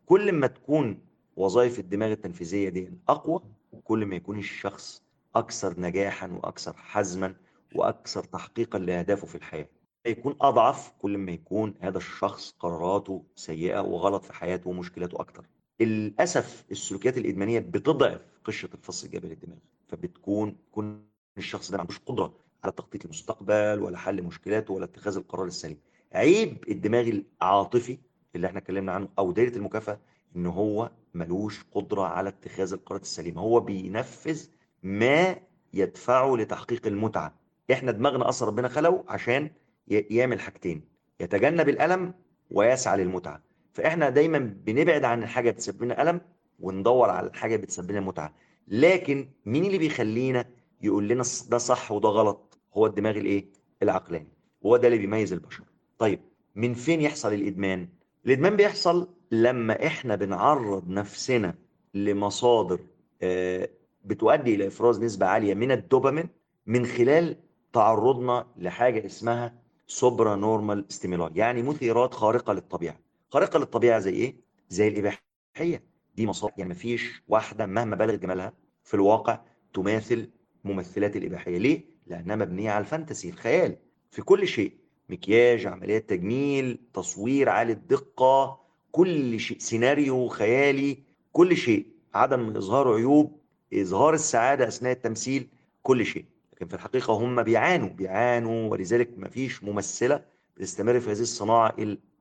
كل ما تكون وظائف الدماغ التنفيذية دي أقوى كل ما يكون الشخص أكثر نجاحا وأكثر حزما وأكثر تحقيقا لأهدافه في الحياة. يكون أضعف كل ما يكون هذا الشخص قراراته سيئة وغلط في حياته ومشكلاته أكتر للأسف السلوكيات الإدمانية بتضعف قشرة الفص الجبلي الدماغي فبتكون يكون الشخص ده ما عندوش قدرة على تخطيط المستقبل ولا حل مشكلاته ولا اتخاذ القرار السليم. عيب الدماغ العاطفي اللي إحنا اتكلمنا عنه أو دايرة المكافأة إن هو ملوش قدرة على اتخاذ القرارات السليمه هو بينفذ ما يدفعه لتحقيق المتعة. إحنا دماغنا أصلا ربنا خلقه عشان يعمل حاجتين. يتجنب الألم ويسعى للمتعة. فإحنا دايما بنبعد عن الحاجة بتسبب لنا ألم وندور على الحاجة بتسبب لنا متعه لكن مين اللي بيخلينا يقول لنا ده صح وده غلط؟ هو الدماغ الإيه؟ العقلاني. وهو ده اللي بيميز البشر. طيب من فين يحصل الإدمان؟ الإدمان بيحصل لما إحنا بنعرض نفسنا لمصادر آه، بتؤدي إلى إفراز نسبة عالية من الدوبامين من خلال تعرضنا لحاجة اسمها supranormal stimuli يعني مثيرات خارقة للطبيعة. خارقة للطبيعة زي إيه؟ زي الإباحية. دي مصادر يعني مفيش واحدة مهما بلغت جمالها في الواقع تماثل ممثلات الإباحية. ليه؟ لأنها مبنية على الفانتسي. الخيال في كل شيء مكياج عمليات تجميل تصوير عالي الدقة كل شيء سيناريو خيالي كل شيء عدم إظهار عيوب إظهار السعادة أثناء التمثيل كل شيء. لكن في الحقيقة هم بيعانوا بيعانوا ولذلك مفيش ممثلة بتستمر في هذه الصناعة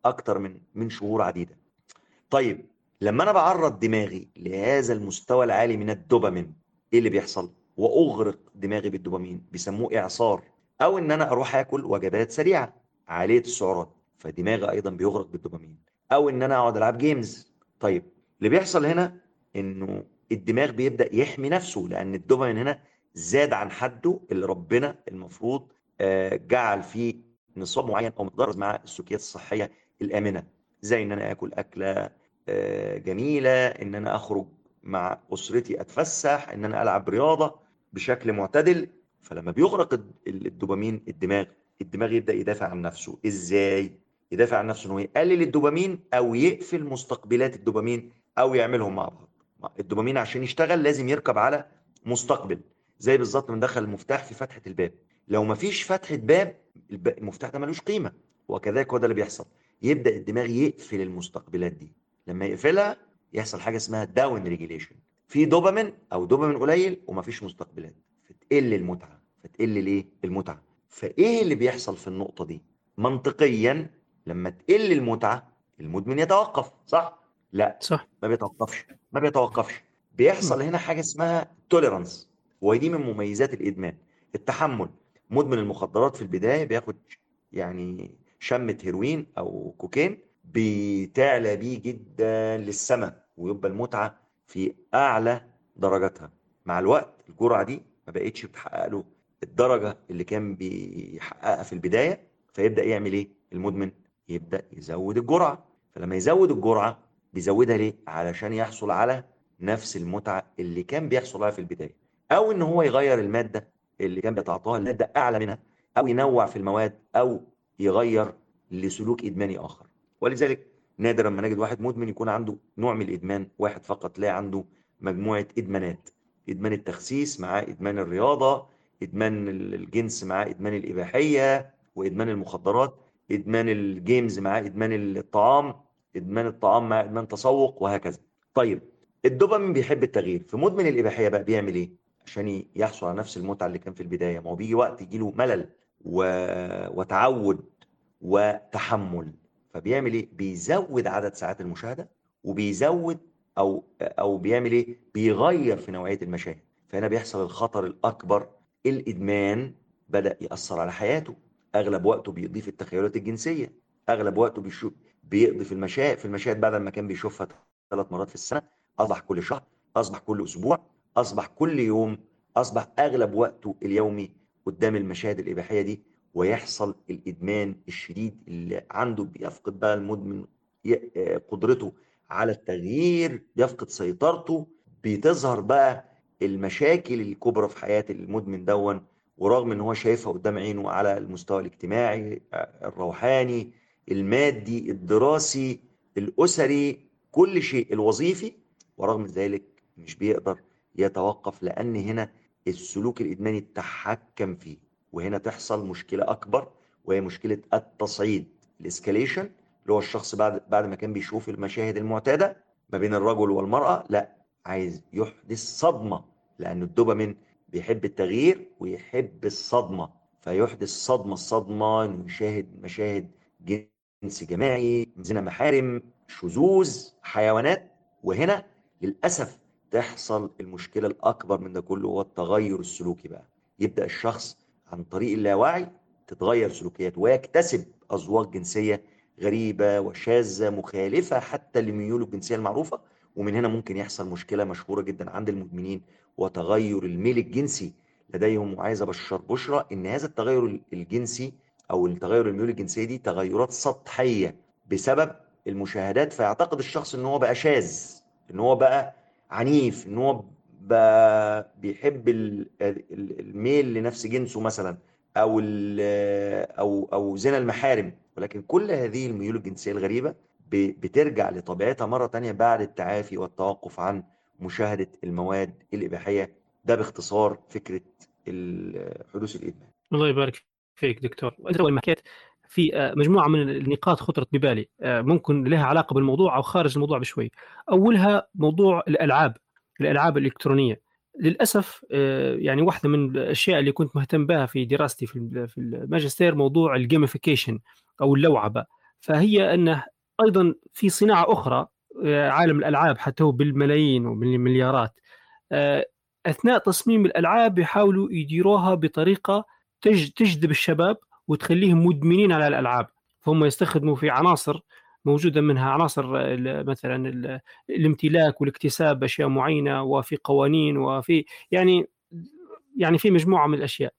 أكثر من من شهور عديدة. طيب لما أنا بعرض دماغي لهذا المستوى العالي من الدوبامين إيه اللي بيحصل؟ وأغرق دماغي بالدوبامين بيسموه إعصار أو إن أنا أروح آكل وجبات سريعة عالية السعرات فدماغي أيضا بيغرق بالدوبامين. أو إن أنا أقعد ألعب جيمز طيب اللي بيحصل هنا إنه الدماغ بيبدأ يحمي نفسه لأن الدوبامين هنا زاد عن حده اللي ربنا المفروض آه، جعل فيه نصاب معين أو مقدار مع السلوكيات الصحية الآمنة. زي إن أنا آكل أكلة آه، جميلة إن أنا أخرج مع أسرتي أتفسح إن أنا ألعب رياضة بشكل معتدل. فلما بيغرق الد- الدوبامين الدماغ الدماغ يبدأ يدافع عن نفسه. إزاي؟ يدافع عن نفسه إنه يقلل الدوبامين أو يقفل مستقبلات الدوبامين أو يعملهم مع بعض. الدوبامين عشان يشتغل لازم يركب على مستقبل زي بالظبط من دخل المفتاح في فتحة الباب. لو مفيش فتحة باب المفتاح ده ملوش قيمة. وكذلك هو ده اللي بيحصل. يبدأ الدماغ يقفل المستقبلات دي. لما يقفلها يحصل حاجة اسمها down regulation في دوبامين أو دوبامين قليل ومفيش مستقبلات. فتقل المتعة. فتقل الايه المتعة. فإيه اللي بيحصل في النقطة دي؟ منطقيا لما تقل المتعة المدمن يتوقف صح؟ لا صح. ما بيتوقفش ما بيتوقفش. بيحصل هنا حاجة اسمها توليرانس ودي من مميزات الإدمان. التحمل. مدمن المخدرات في البداية بياخد يعني شمة هيروين أو كوكين بتعلى بيه جدا للسماء ويبقى المتعة في أعلى درجاتها. مع الوقت الجرعة دي ما بقتش بتحقق له الدرجة اللي كان بيحققها في البداية فيبدأ يعمل إيه؟ المدمن يبدأ يزود الجرعة. فلما يزود الجرعة بيزودها ليه؟ علشان يحصل على نفس المتعة اللي كان بيحصل عليها في البداية. أو إن هو يغير المادة اللي كان بيتعاطاها لماده أعلى منها أو ينوع في المواد أو يغير لسلوك إدماني آخر. ولذلك نادرا ما نجد واحد مدمن يكون عنده نوع من الإدمان واحد فقط تلاقي عنده مجموعة إدمانات. إدمان التخسيس مع إدمان الرياضة إدمان الجنس مع إدمان الإباحية وإدمان المخدرات. إدمان الجيمز مع إدمان الطعام إدمان الطعام مع إدمان تسوق وهكذا. طيب الدوبامين بيحب التغيير في مدمن الإباحية بقى بيعمل إيه؟ عشان يحصل على نفس المتعة اللي كان في البداية ما هو بيجي وقت يجيله ملل و... وتعود وتحمل. فبيعمل إيه؟ بيزود عدد ساعات المشاهدة وبيزود أو أو بيعمل إيه؟ بيغير في نوعية المشاهد. فهنا بيحصل الخطر الأكبر الإدمان بدأ يأثر على حياته. أغلب وقته بيقضيه في التخيلات الجنسية أغلب وقته بيشوف بيقضي في المشاهد في المشاهد بعد ما كان بيشوفها ثلاث مرات في السنة أصبح كل شهر أصبح كل أسبوع أصبح كل يوم أصبح أغلب وقته اليومي قدام المشاهد الإباحية دي ويحصل الإدمان الشديد اللي عنده بيفقد بقى المدمن آه، قدرته على التغيير بيفقد سيطرته بتظهر بقى المشاكل الكبرى في حياة المدمن دون ورغم إن هو شايفها قدام عينه على المستوى الاجتماعي الروحاني المادي الدراسي الأسري كل شيء الوظيفي ورغم ذلك مش بيقدر يتوقف لأن هنا السلوك الإدماني تحكم فيه. وهنا تحصل مشكلة أكبر وهي مشكلة التصعيد الإسكاليشن اللي هو الشخص بعد بعد ما كان بيشوف المشاهد المعتادة ما بين الرجل والمرأة لأ عايز يحدث صدمة لأن الدوبامين بيحب التغيير ويحب الصدمة فيحدث صدمة الصدمة إنه يشاهد مشاهد جنس جماعي زنا محارم شذوذ حيوانات وهنا للأسف تحصل المشكلة الأكبر من ده كله هو التغير السلوكي بقى. يبدأ الشخص عن طريق اللاوعي تتغير سلوكياته ويكتسب أذواق جنسية غريبة وشاذة مخالفة حتى لميوله الجنسية المعروفة ومن هنا ممكن يحصل مشكلة مشهورة جدا عند المدمنين وتغير الميل الجنسي. لديهم وعايز ابشر بشرى إن هذا التغير الجنسي أو التغير الميول الجنسية دي تغيرات سطحية بسبب المشاهدات. فيعتقد الشخص إن هو بقى شاذ إن هو بقى عنيف إن هو بقى بيحب الميل لنفس جنسه مثلا أو أو أو زنا المحارم. ولكن كل هذه الميول الجنسية الغريبة بترجع لطبيعتها مرة تانية بعد التعافي والتوقف عن مشاهدة المواد الإباحية ده باختصار فكرة حدوث الإدمان. الله يبارك فيك دكتور. انت أول ما حكيت في آه، مجموعة من النقاط خطرت ببالي آه، ممكن لها علاقة بالموضوع أو خارج الموضوع بشوي. أولها موضوع الألعاب الألعاب الإلكترونية. للأسف آه، يعني واحدة من الأشياء اللي كنت مهتم بها في دراستي في الماجستير موضوع ال gamification أو اللوعبه فهي أنه أيضا في صناعة أخرى عالم الألعاب حتى هو بالملايين وبالمليارات. أثناء تصميم الألعاب يحاولوا يديروها بطريقة تجذب الشباب وتخليهم مدمنين على الألعاب. فهم يستخدموا في عناصر موجودة منها عناصر مثلا الامتلاك والاكتساب أشياء معينة وفي قوانين وفي يعني يعني في مجموعة من الأشياء.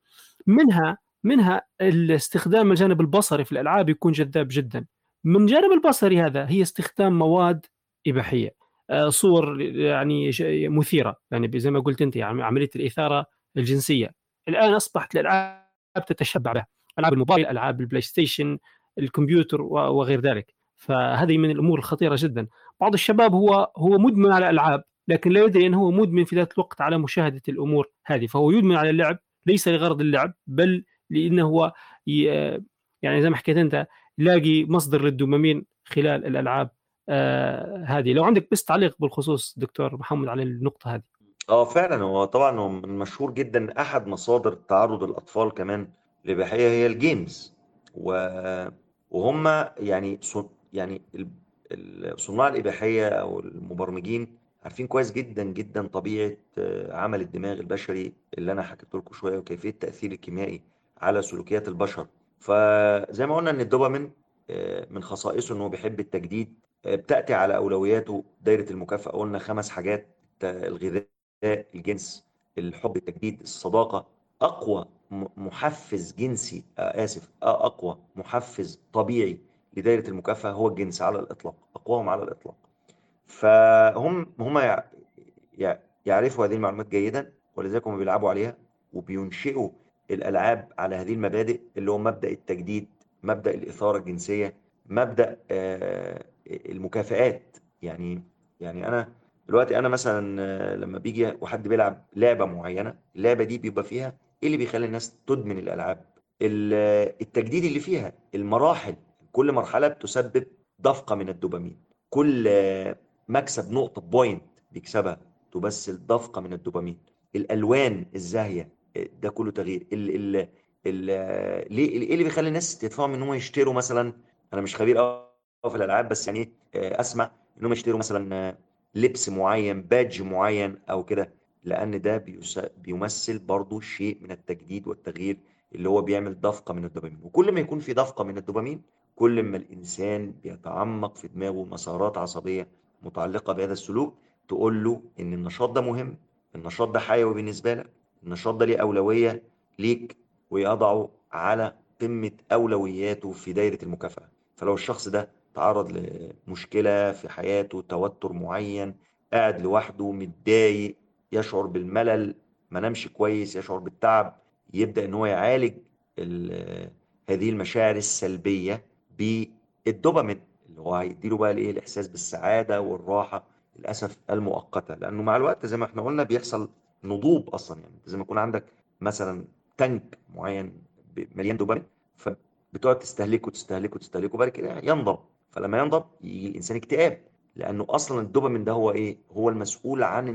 منها منها الاستخدام الجانب البصري في الألعاب يكون جذاب جدا. من جانب البصري هذا هي استخدام مواد إباحية. آه، صور يعني مثيرة. يعني زي ما قلت أنت يعني عملية الإثارة الجنسية. الآن أصبحت الألعاب تتشبع بها. ألعاب الموبايل ألعاب ال PlayStation الكمبيوتر وغير ذلك. فهذه من الأمور الخطيرة جدا. بعض الشباب هو هو مدمن على الالعاب لكن لا يدري أنه هو مدمن في ذات الوقت على مشاهدة الأمور هذه. فهو يدمن على اللعب ليس لغرض اللعب بل لأنه هو يعني زي ما حكيت أنت يلاقي مصدر للدوبامين خلال الألعاب. آه هذه. لو عندك بس تعليق بالخصوص دكتور محمد على النقطة هذه. آه فعلا. هو طبعا هو مشهور جدا أحد مصادر تعرض الأطفال كمان للاباحيه هي الجيمز. و... وهم يعني يعني صناع الإباحية أو المبرمجين عارفين كويس جدا جدا طبيعة آه، عمل الدماغ البشري اللي أنا حكيت لكم شوية وكيفية التاثير الكيميائي على سلوكيات البشر. فزي ما قلنا إن الدوبامين آه، من خصائصه انه بيحب التجديد بتأتي على أولوياته دايرة المكافأة. قلنا خمس حاجات الغذاء الجنس الحب التجديد الصداقة. أقوى محفز جنسي آسف أقوى محفز طبيعي لدايرة المكافأة هو الجنس على الإطلاق أقواهم على الإطلاق. فهم هم يعرفوا هذه المعلومات جيدا ولذلك هم بيلعبوا عليها وبينشئوا الألعاب على هذه المبادئ اللي هو مبدأ التجديد مبدأ الإثارة الجنسية مبدأ آه، المكافآت. يعني يعني أنا دلوقتي أنا مثلا لما بيجي وحد بيلعب لعبة معينة اللعبة دي بيبقى فيها إيه اللي بيخلي الناس تدمن الألعاب؟ التجديد اللي فيها المراحل. كل مرحلة بتسبب دفقة من الدوبامين. كل مكسب نقطة بوينت بيكسبها تمثل دفقة من الدوبامين. الألوان الزاهية ده كله تغيير. ال ال ليه إيه اللي بيخلي الناس تتفاهم إن هم يشتروا مثلا؟ أنا مش خبير في الألعاب بس يعني أسمع ان هم يشتروا مثلا لبس معين بادج معين أو كده لأن ده بيمثل برضو شيء من التجديد والتغيير اللي هو بيعمل دفقة من الدوبامين. وكل ما يكون في دفقة من الدوبامين كل ما الإنسان بيتعمق في دماغه مسارات عصبية متعلقة بهذا السلوك تقول له إن النشاط ده مهم النشاط ده حيوي بالنسبة لك النشاط ده ليه أولوية ليك ويضعه على قمة أولوياته في دايرة المكافأة. فلو الشخص ده تعرض لمشكلة في حياته توتر معين قاعد لوحده متضايق يشعر بالملل ما نامش كويس يشعر بالتعب يبدأ إن هو يعالج هذه المشاعر السلبية بالدوبامين اللي هو هيديله بقى الإيه الإحساس بالسعادة والراحة للأسف المؤقتة. لأنه مع الوقت زي ما إحنا قلنا بيحصل نضوب أصلا يعني ما يكون عندك مثلا تانك معين مليان دوبامين فبتقعد تستهلكه تستهلكه تستهلكه وبعد كده ينضب. فلما ينضب يجي الإنسان اكتئاب لأنه أصلا الدوبامين ده هو إيه؟ هو المسؤول عن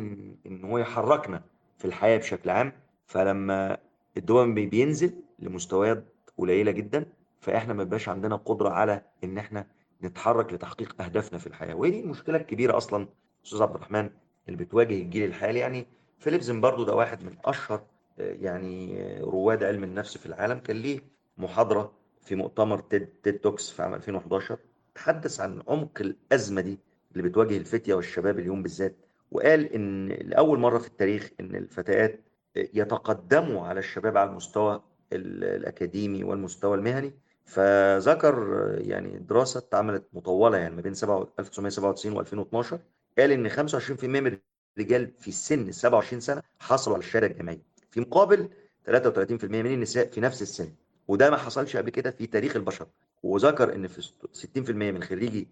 ان, هو يحركنا في الحياة بشكل عام. فلما الدوبامين بينزل لمستويات قليلة جدا فإحنا ما بيبقاش عندنا قدرة على إن إحنا نتحرك لتحقيق أهدافنا في الحياة. وهي دي المشكلة الكبيرة أصلا أستاذ عبد الرحمن اللي بتواجه الجيل الحالي. يعني فيليبزن برضو ده واحد من أشهر آه، يعني آه، رواد علم النفس في العالم. كان ليه محاضرة في مؤتمر TED, TED Talks في عام 2011 تحدث عن عمق الأزمة دي اللي بتواجه الفتية والشباب اليوم بالذات وقال إن لأول مرة في التاريخ إن الفتيات يتقدموا على الشباب على المستوى الأكاديمي والمستوى المهني. فذكر يعني دراسة اتعملت مطولة يعني ما بين 1997 و2012 قال إن 25% من الرجال في السن 27 سنة حصلوا على الشهادة الجامعية. في مقابل 33% من النساء في نفس السن. وده ما حصلش قبل كده في تاريخ البشر. وذكر إن في 60% من خريجي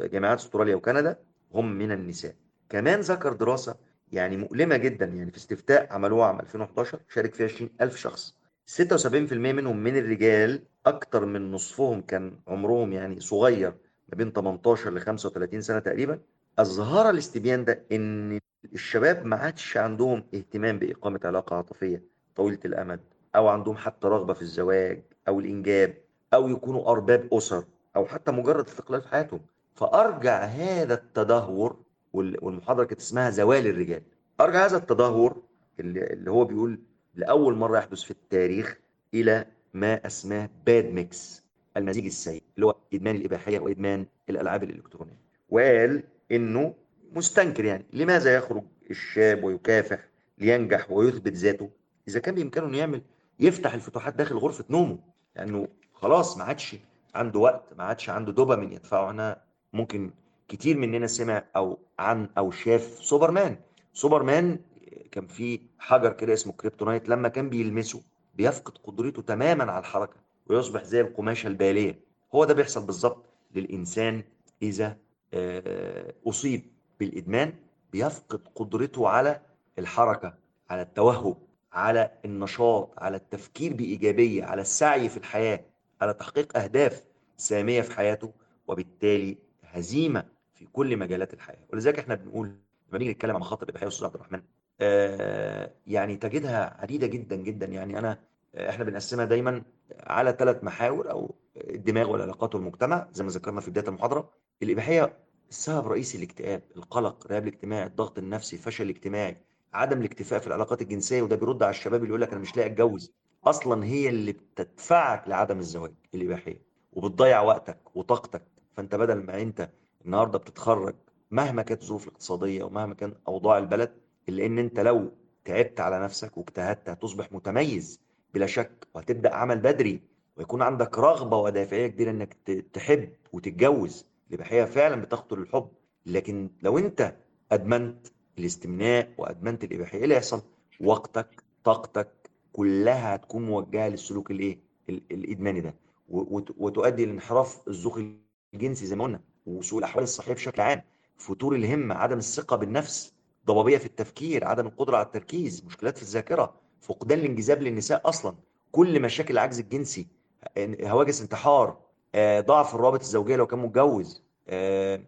جامعات أستراليا وكندا هم من النساء. كمان ذكر دراسة يعني مؤلمة جدا يعني في استفتاء عملوها عام 2011 شارك فيها 20000 شخص. 76% منهم من الرجال أكتر من نصفهم كان عمرهم يعني صغير ما بين 18 ل 35 سنة تقريبا. أظهر الاستبيان ده إن الشباب ما عادش عندهم اهتمام بإقامة علاقة عاطفية طويلة الأمد أو عندهم حتى رغبة في الزواج أو الإنجاب. أو يكونوا أرباب أسر أو حتى مجرد استقلال في حياتهم. فأرجع هذا التدهور والمحاضرة كانت اسمها زوال الرجال. أرجع هذا التدهور اللي هو بيقول لأول مرة يحدث في التاريخ إلى ما أسماه bad mix المزيج السيء اللي هو إدمان الإباحية وإدمان الألعاب الإلكترونية. وقال إنه مستنكر يعني. لماذا يخرج الشاب ويكافح لينجح ويثبت ذاته؟ إذا كان بإمكانه إنه يعمل يفتح الفتوحات داخل غرفة نومه. لأنه خلاص ما عادش عنده وقت ما عادش عنده دوبامين يدفعه. إحنا ممكن كتير مننا سمع أو عن أو شاف سوبرمان. سوبرمان كان في حجر كده اسمه كريبتونايت لما كان بيلمسه بيفقد قدرته تماما على الحركة ويصبح زي القماشة البالية. هو ده بيحصل بالظبط للإنسان إذا آه، أصيب بالإدمان بيفقد قدرته على الحركة على التوهج على النشاط على التفكير بإيجابية على السعي في الحياة. على تحقيق أهداف سامية في حياته وبالتالي هزيمة في كل مجالات الحياة. ولذلك إحنا بنقول لما نيجي نتكلم عن مخاطر الإباحية أستاذ عبد الرحمن آه يعني تجدها عديدة جدا جدا. يعني أنا إحنا بنقسمها دايما على ثلاث محاور أو الدماغ والعلاقات والمجتمع زي ما ذكرنا في بداية المحاضرة. الإباحية السبب الرئيسي الاكتئاب القلق الرهاب الاجتماعي الضغط النفسي الفشل الاجتماعي عدم الاكتفاء في العلاقات الجنسية وده بيرد على الشباب اللي يقول لك أنا مش لاقي أتجوز. أصلا هي اللي بتدفعك لعدم الزواج الاباحيه وبتضيع وقتك وطاقتك. فأنت بدل ما أنت النهارده بتتخرج مهما كانت الظروف الاقتصادية ومهما كان أوضاع البلد إلا إن أنت لو تعبت على نفسك واجتهدت هتصبح متميز بلا شك وهتبدأ عمل بدري ويكون عندك رغبة ودافعية كبيرة إنك تحب وتتجوز. الاباحيه فعلا بتقتل الحب لكن لو أنت أدمنت الاستمناء وأدمنت الاباحيه إيه اللي هيحصل؟ وقتك طاقتك كلها هتكون موجهة للسلوك الإيه؟ الإدماني ده. وتؤدي لانحراف الذوق الجنسي زي ما قلنا وسوء الأحوال الصحية بشكل عام. فتور الهمة عدم الثقة بالنفس ضبابية في التفكير عدم القدرة على التركيز مشكلات في الذاكرة فقدان الانجذاب للنساء أصلا. كل مشاكل العجز الجنسي هواجس انتحار آه، ضعف الرابط الزوجية لو كان متجوز آه،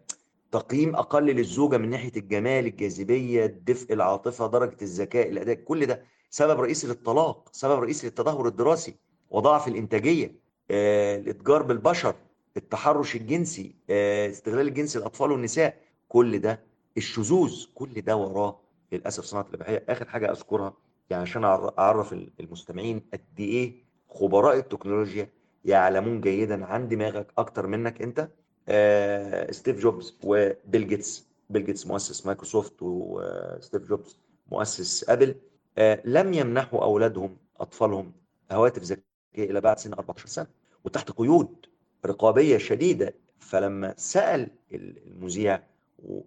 تقييم أقل للزوجة من ناحية الجمال الجاذبية الدفء العاطفة درجة الذكاء الأداء كل ده سبب رئيسي للطلاق سبب رئيسي للتدهور الدراسي وضعف الإنتاجية آه، الإتجار بالبشر التحرش الجنسي استغلال الجنسي للأطفال والنساء. كل ده الشذوذ كل ده وراه للأسف صناعة الإباحية. آخر حاجة أذكرها يعني عشان أعرف المستمعين قد إيه خبراء التكنولوجيا يعلمون جيدا عن دماغك أكتر منك أنت. آه ستيف جوبز وبيل جيتس. بيل جيتس مؤسس مايكروسوفت وستيف جوبز مؤسس أبل. آه لم يمنحوا أولادهم أطفالهم هواتف ذكية إلى بعد سن 14 سنة وتحت قيود رقابية شديدة. فلما سأل المذيع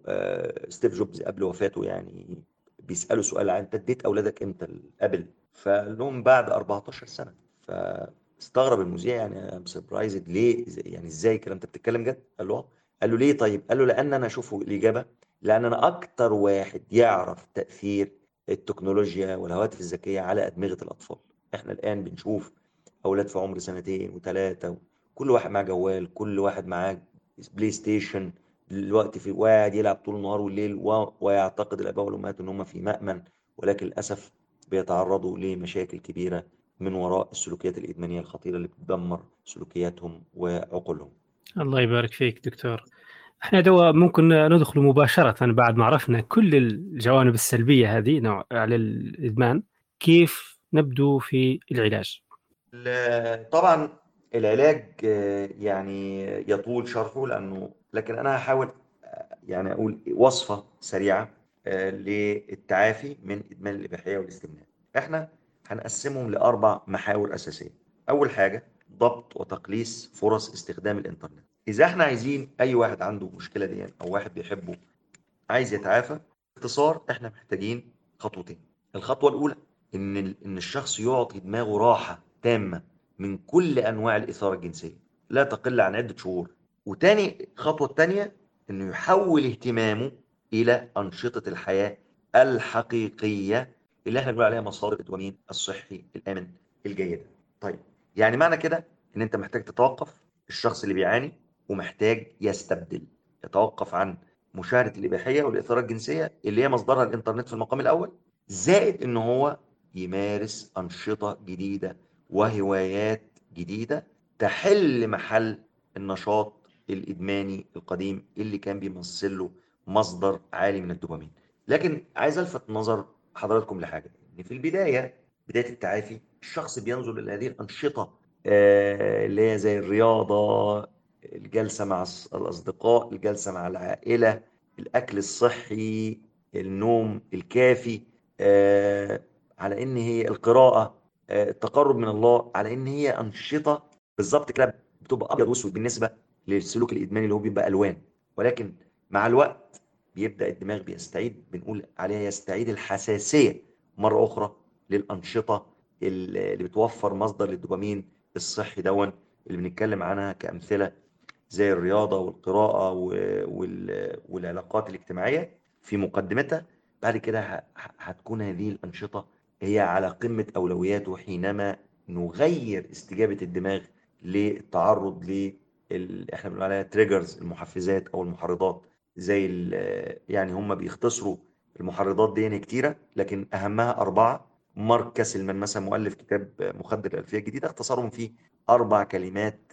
آه ستيف جوبز قبل وفاته يعني بيسالوا سؤال عن أنت اديت أولادك إمتى ال Apple فقال لهم بعد 14 سنة. فاستغرب المذيع يعني I'm surprised ليه؟ يعني إزاي الكلام انت بتتكلم جد؟ قال له قال له ليه طيب؟ قال له لأن أنا أشوفه الاجابه لأن أنا أكتر واحد يعرف تأثير التكنولوجيا والهواتف الذكية على أدمغة الأطفال. إحنا الآن بنشوف أولاد في عمر سنتين وثلاثه كل واحد معاه جوال كل واحد معاه PlayStation الوقت في وقاعد يلعب طول النهار والليل و... ويعتقد الآباء والأمهات إن هم في مأمن ولكن للأسف بيتعرضوا لمشاكل كبيرة من وراء السلوكيات الإدمانية الخطيرة اللي بتدمر سلوكياتهم وعقولهم. الله يبارك فيك دكتور. إحنا دوا ممكن ندخل مباشرة بعد ما عرفنا كل الجوانب السلبية هذه نوع على الإدمان كيف نبدو في العلاج؟ طبعا العلاج آه، يعني يطول شرحه لأنه لكن أنا هحاول آه، يعني أقول وصفة سريعة آه، للتعافي من إدمان الإباحية والاستمناء. إحنا هنقسمهم لأربع محاور أساسية. أول حاجة ضبط وتقليص فرص استخدام الإنترنت. إذا إحنا عايزين أي واحد عنده مشكلة دي أو واحد بيحبه عايز يتعافى باختصار إحنا محتاجين خطوتين. الخطوة الأولى إن إن الشخص يعطي دماغه راحة تامة من كل أنواع الإثارة الجنسية لا تقل عن عدة شهور. وتاني خطوة التانية إنه يحول اهتمامه إلى أنشطة الحياة الحقيقية اللي إحنا بنقول عليها مصادر الدوبامين الصحي الآمن الجيدة طيب يعني معنى كده إن أنت محتاج تتوقف الشخص اللي بيعاني ومحتاج يستبدل يتوقف عن مشاهدة الإباحية والإثارة الجنسية اللي هي مصدرها الإنترنت في المقام الأول زائد إن هو يمارس أنشطة جديدة وهوايات جديدة تحل محل النشاط الإدماني القديم اللي كان بيمثل له مصدر عالي من الدوبامين. لكن عايز ألفت نظر حضراتكم لحاجة إن في البداية بداية التعافي الشخص بينظر إلى هذه الأنشطة آه، اللي هي زي الرياضة الجلسة مع الأصدقاء الجلسة مع العائلة الأكل الصحي النوم الكافي آه، على إن هي القراءة آه، التقرب من الله على إن هي أنشطة. بالظبط كده بتبقى أبيض وأسود بالنسبة للسلوك الإدماني اللي هو بيبقى ألوان. ولكن مع الوقت بيبدأ الدماغ بيستعيد بنقول عليها يستعيد الحساسية مرة أخرى للأنشطة اللي بتوفر مصدر للدوبامين الصحي دون اللي بنتكلم عنها كأمثلة زي الرياضة والقراءة و- وال- والعلاقات الاجتماعية في مقدمتها. بعد كده هتكون هذه الأنشطة هي على قمة أولوياته حينما نغير استجابة الدماغ للتعرض لل إحنا بنقول عليها triggers المحفزات أو المحرضات. زي يعني هم بيختصروا المحرضات دي كتيرة لكن أهمها أربعة. مارك كاسلمان مثلا مؤلف كتاب مخدر الألفية الجديدة اختصرهم في أربع كلمات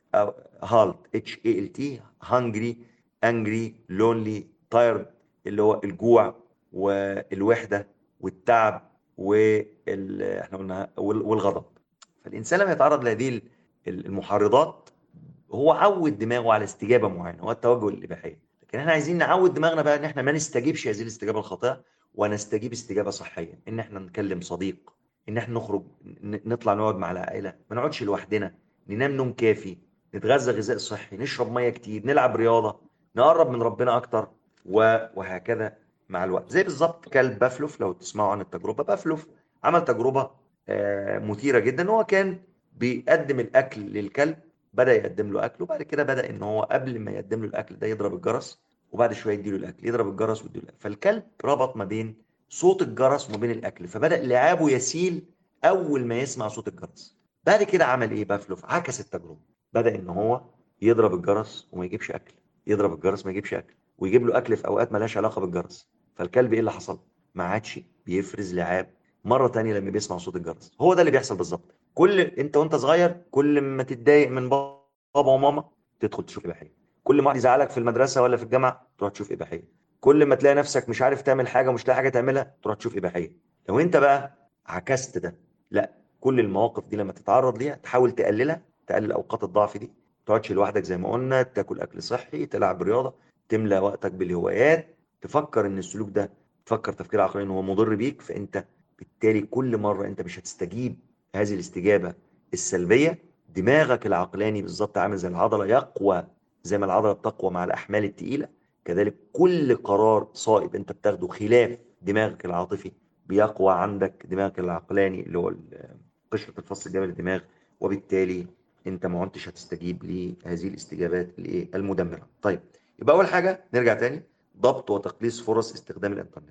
HALT H A L T hungry angry lonely tired اللي هو الجوع والوحدة والتعب وال إحنا قلنا وال- والغضب. فالإنسان لما يتعرض لهذه ال- المحرضات هو عود دماغه على استجابة معينة هو التوجه للإباحية لكن إحنا عايزين نعود دماغنا بقى إن إحنا ما نستجيبش هذه الاستجابة الخاطئة ونستجيب استجابة صحية. إن إحنا نكلم صديق إن إحنا نخرج نطلع نقعد مع العائلة ما نقعدش لوحدنا ننام نوم كافي. نتغذى غذاء صحي نشرب مية كتير نلعب رياضة نقرب من ربنا أكتر وهكذا مع الوقت. زي بالظبط كلب بافلوف لو تسمعوا عن التجربة. بافلوف عمل تجربة آه، مثيرة جدا. هو كان بيقدم الأكل للكلب بدأ يقدم له أكل وبعد كده بدأ إن هو قبل ما يقدم له الأكل ده يضرب الجرس وبعد شوية يديله الأكل يضرب الجرس ويديله الأكل. فالكلب ربط ما بين صوت الجرس وما بين الأكل فبدأ لعابه يسيل أول ما يسمع صوت الجرس. بعد كده عمل إيه بافلوف؟ عكس التجربة. بدأ إن هو يضرب الجرس وما يجيبش أكل يضرب الجرس ما يجيبش أكل ويجيب له أكل في أوقات مالهاش علاقة بالجرس. فالكلب إيه اللي حصل؟ ما عادش بيفرز لعاب. مرة تانية لما بيسمع صوت الجرس هو ده اللي بيحصل بالظبط. كل أنت وأنت صغير كل ما تتضايق من بابا وماما تدخل تشوف إباحية. كل ما يزعلك في المدرسة ولا في الجامعة تروح تشوف إباحية. كل ما تلاقي نفسك مش عارف تعمل حاجة ومش لاقي حاجة تعملها تروح تشوف إباحية. لو أنت بقى عكست ده لا كل المواقف دي لما تتعرض ليها تحاول تقللها تقلل اوقات الضعف دي. ما تقعدش لوحدك زي ما قلنا تاكل أكل صحي تلعب رياضة تملى وقتك بالهوايات تفكر إن السلوك ده تفكر تفكير عقلي ان هو مضر بيك فأنت بالتالي كل مرة أنت مش هتستجيب هذه الاستجابة السلبية. دماغك العقلاني بالظبط عامل زي العضلة يقوى زي ما العضلة بتقوى مع الأحمال الثقيله كذلك كل قرار صائب أنت بتاخده خلاف دماغك العاطفي بيقوى عندك دماغك العقلاني اللي هو قشرة الفص الجبل الدماغ وبالتالي انت ما عدتش هتستجيب لهذه الاستجابات الايه؟ المدمرة. طيب يبقى أول حاجة نرجع تاني. ضبط وتقليص فرص استخدام الإنترنت.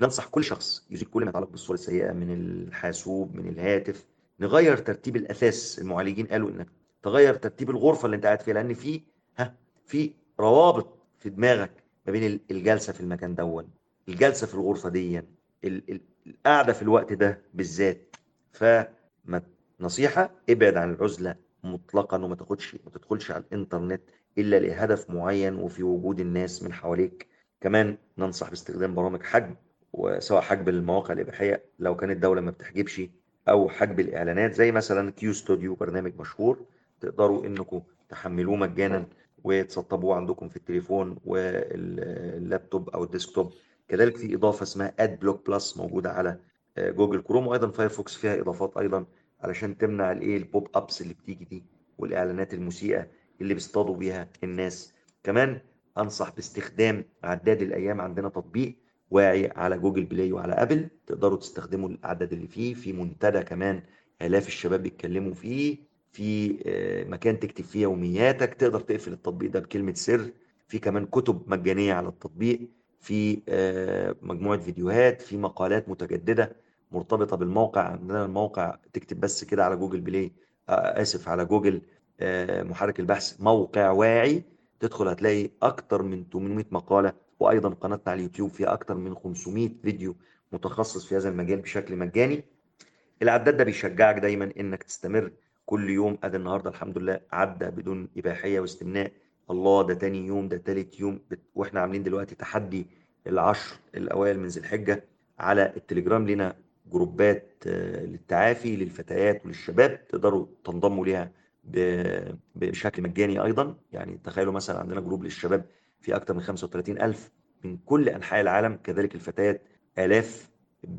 ننصح كل شخص يزيد كل ما يتعلق بالصور السيئة من الحاسوب من الهاتف. نغير ترتيب الأثاث. المعالجين قالوا إنك تغير ترتيب الغرفة اللي أنت قاعد فيها لأن في ها في روابط في دماغك ما بين ال- الجلسة في المكان دون الجلسة في الغرفة دي ال- ال- القعدة في الوقت ده بالذات. فما نصيحة ابعد عن العزلة مطلقا وما تاخدش ما تدخلش على الإنترنت إلا لهدف معين وفي وجود الناس من حواليك. كمان ننصح باستخدام برامج حجب وسواء حجب المواقع الإباحية لو كانت الدولة ما بتحجبش أو حجب الإعلانات زي مثلا Qustodio برنامج مشهور تقدروا إنكم تحملوه مجانا وتسطبوه عندكم في التليفون واللابتوب أو ال desktop. كذلك في إضافة اسمها Adblock Plus موجودة على آه، Google Chrome وأيضا Firefox فيها إضافات أيضا علشان تمنع الإيه ال pop-ups اللي بتيجي دي والإعلانات المسيئة اللي بيصطادوا بيها الناس. كمان أنصح باستخدام عداد الأيام عندنا تطبيق واعي على Google Play وعلى أبل. تقدروا تستخدموا الأعداد اللي فيه. في منتدى كمان آلاف الشباب بيتكلموا فيه. في آه، مكان تكتب فيه يومياتك. تقدر تقفل التطبيق ده بكلمة سر. في كمان كتب مجانية على التطبيق. في آه، مجموعة فيديوهات. في مقالات متجددة. مرتبطة بالموقع عندنا الموقع تكتب بس كده على Google Play آه، آسف على جوجل آه، محرك البحث موقع واعي تدخل هتلاقي أكتر من 800 مقالة وأيضا قناتنا على اليوتيوب فيها أكتر من 500 فيديو متخصص في هذا المجال بشكل مجاني. العداد ده بيشجعك دايما إنك تستمر كل يوم. أدي النهارده الحمد لله عدى بدون إباحية واستمناء. الله ده تاني يوم ده تالت يوم وإحنا عاملين دلوقتي تحدي العشر الأوائل من ذي الحجة على التليجرام. لنا جروبات آه، للتعافي للفتيات وللشباب تقدروا تنضموا ليها بشكل مجاني أيضا. يعني تخيلوا مثلا عندنا جروب للشباب في أكتر من 35 ألف من كل أنحاء العالم. كذلك الفتيات آلاف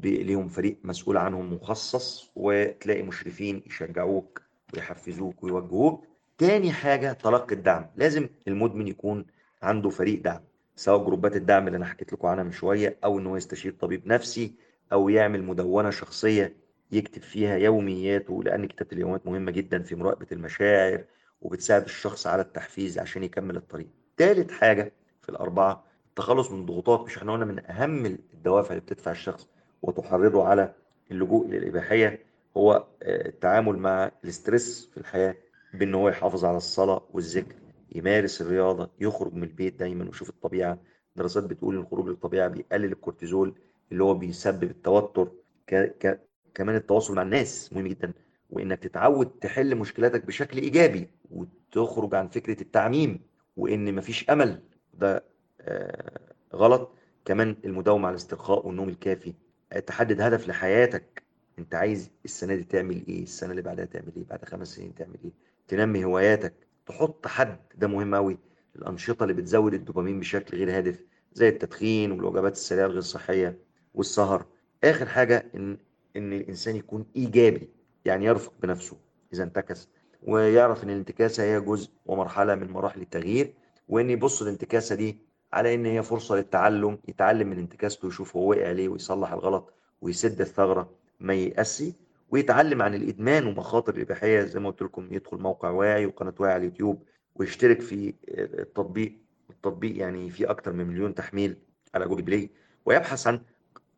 ليهم فريق مسؤول عنهم مخصص وتلاقي مشرفين يشجعوك ويحفزوك ويوجهوك. تاني حاجة تلقي الدعم. لازم المدمن يكون عنده فريق دعم سواء جروبات الدعم اللي أنا حكيت لكم عنها من شوية أو إن هو يستشير طبيب نفسي أو يعمل مدونة شخصية يكتب فيها يومياته لأن كتابة اليوميات مهمة جدا في مراقبة المشاعر وبتساعد الشخص على التحفيز عشان يكمل الطريق. تالت حاجة في الأربعة التخلص من الضغوطات. مش إحنا قلنا من أهم الدوافع اللي بتدفع الشخص وتحرضه على اللجوء للإباحية هو آه، التعامل مع ال stress في الحياة بأن هو يحافظ على الصلاة والذكر يمارس الرياضة يخرج من البيت دايما ويشوف الطبيعة. دراسات بتقول إن الخروج للطبيعة بيقلل الكورتيزول اللي هو بيسبب التوتر ك... ك... كمان التواصل مع الناس مهم جدا وإنك تتعود تحل مشكلاتك بشكل إيجابي وتخرج عن فكرة التعميم وإن مفيش أمل ده آه، غلط. كمان المداومة على الاسترخاء والنوم الكافي آه، تحدد هدف لحياتك. أنت عايز السنة دي تعمل إيه؟ السنة اللي بعدها تعمل إيه؟ بعد خمس سنين تعمل إيه؟ تنمي هواياتك. تحط حد ده مهم قوي الأنشطة اللي بتزود الدوبامين بشكل غير هادف زي التدخين والوجبات السريعة الغير صحية. والسهر. آخر حاجة إن إن الإنسان يكون إيجابي يعني يرفق بنفسه إذا انتكس ويعرف إن الانتكاسة هي جزء ومرحلة من مراحل التغيير وإن يبص الانتكاسة دي على إن هي فرصة للتعلم يتعلم من انتكاسته ويشوف هو وقع ليه ويصلح الغلط ويسد الثغرة ما ييأسي ويتعلم عن الإدمان ومخاطر الإباحية زي ما قلت لكم يدخل موقع واعي وقناة واعي على اليوتيوب ويشترك في التطبيق التطبيق يعني فيه أكتر من مليون تحميل على جوجل بلاي ويبحث عن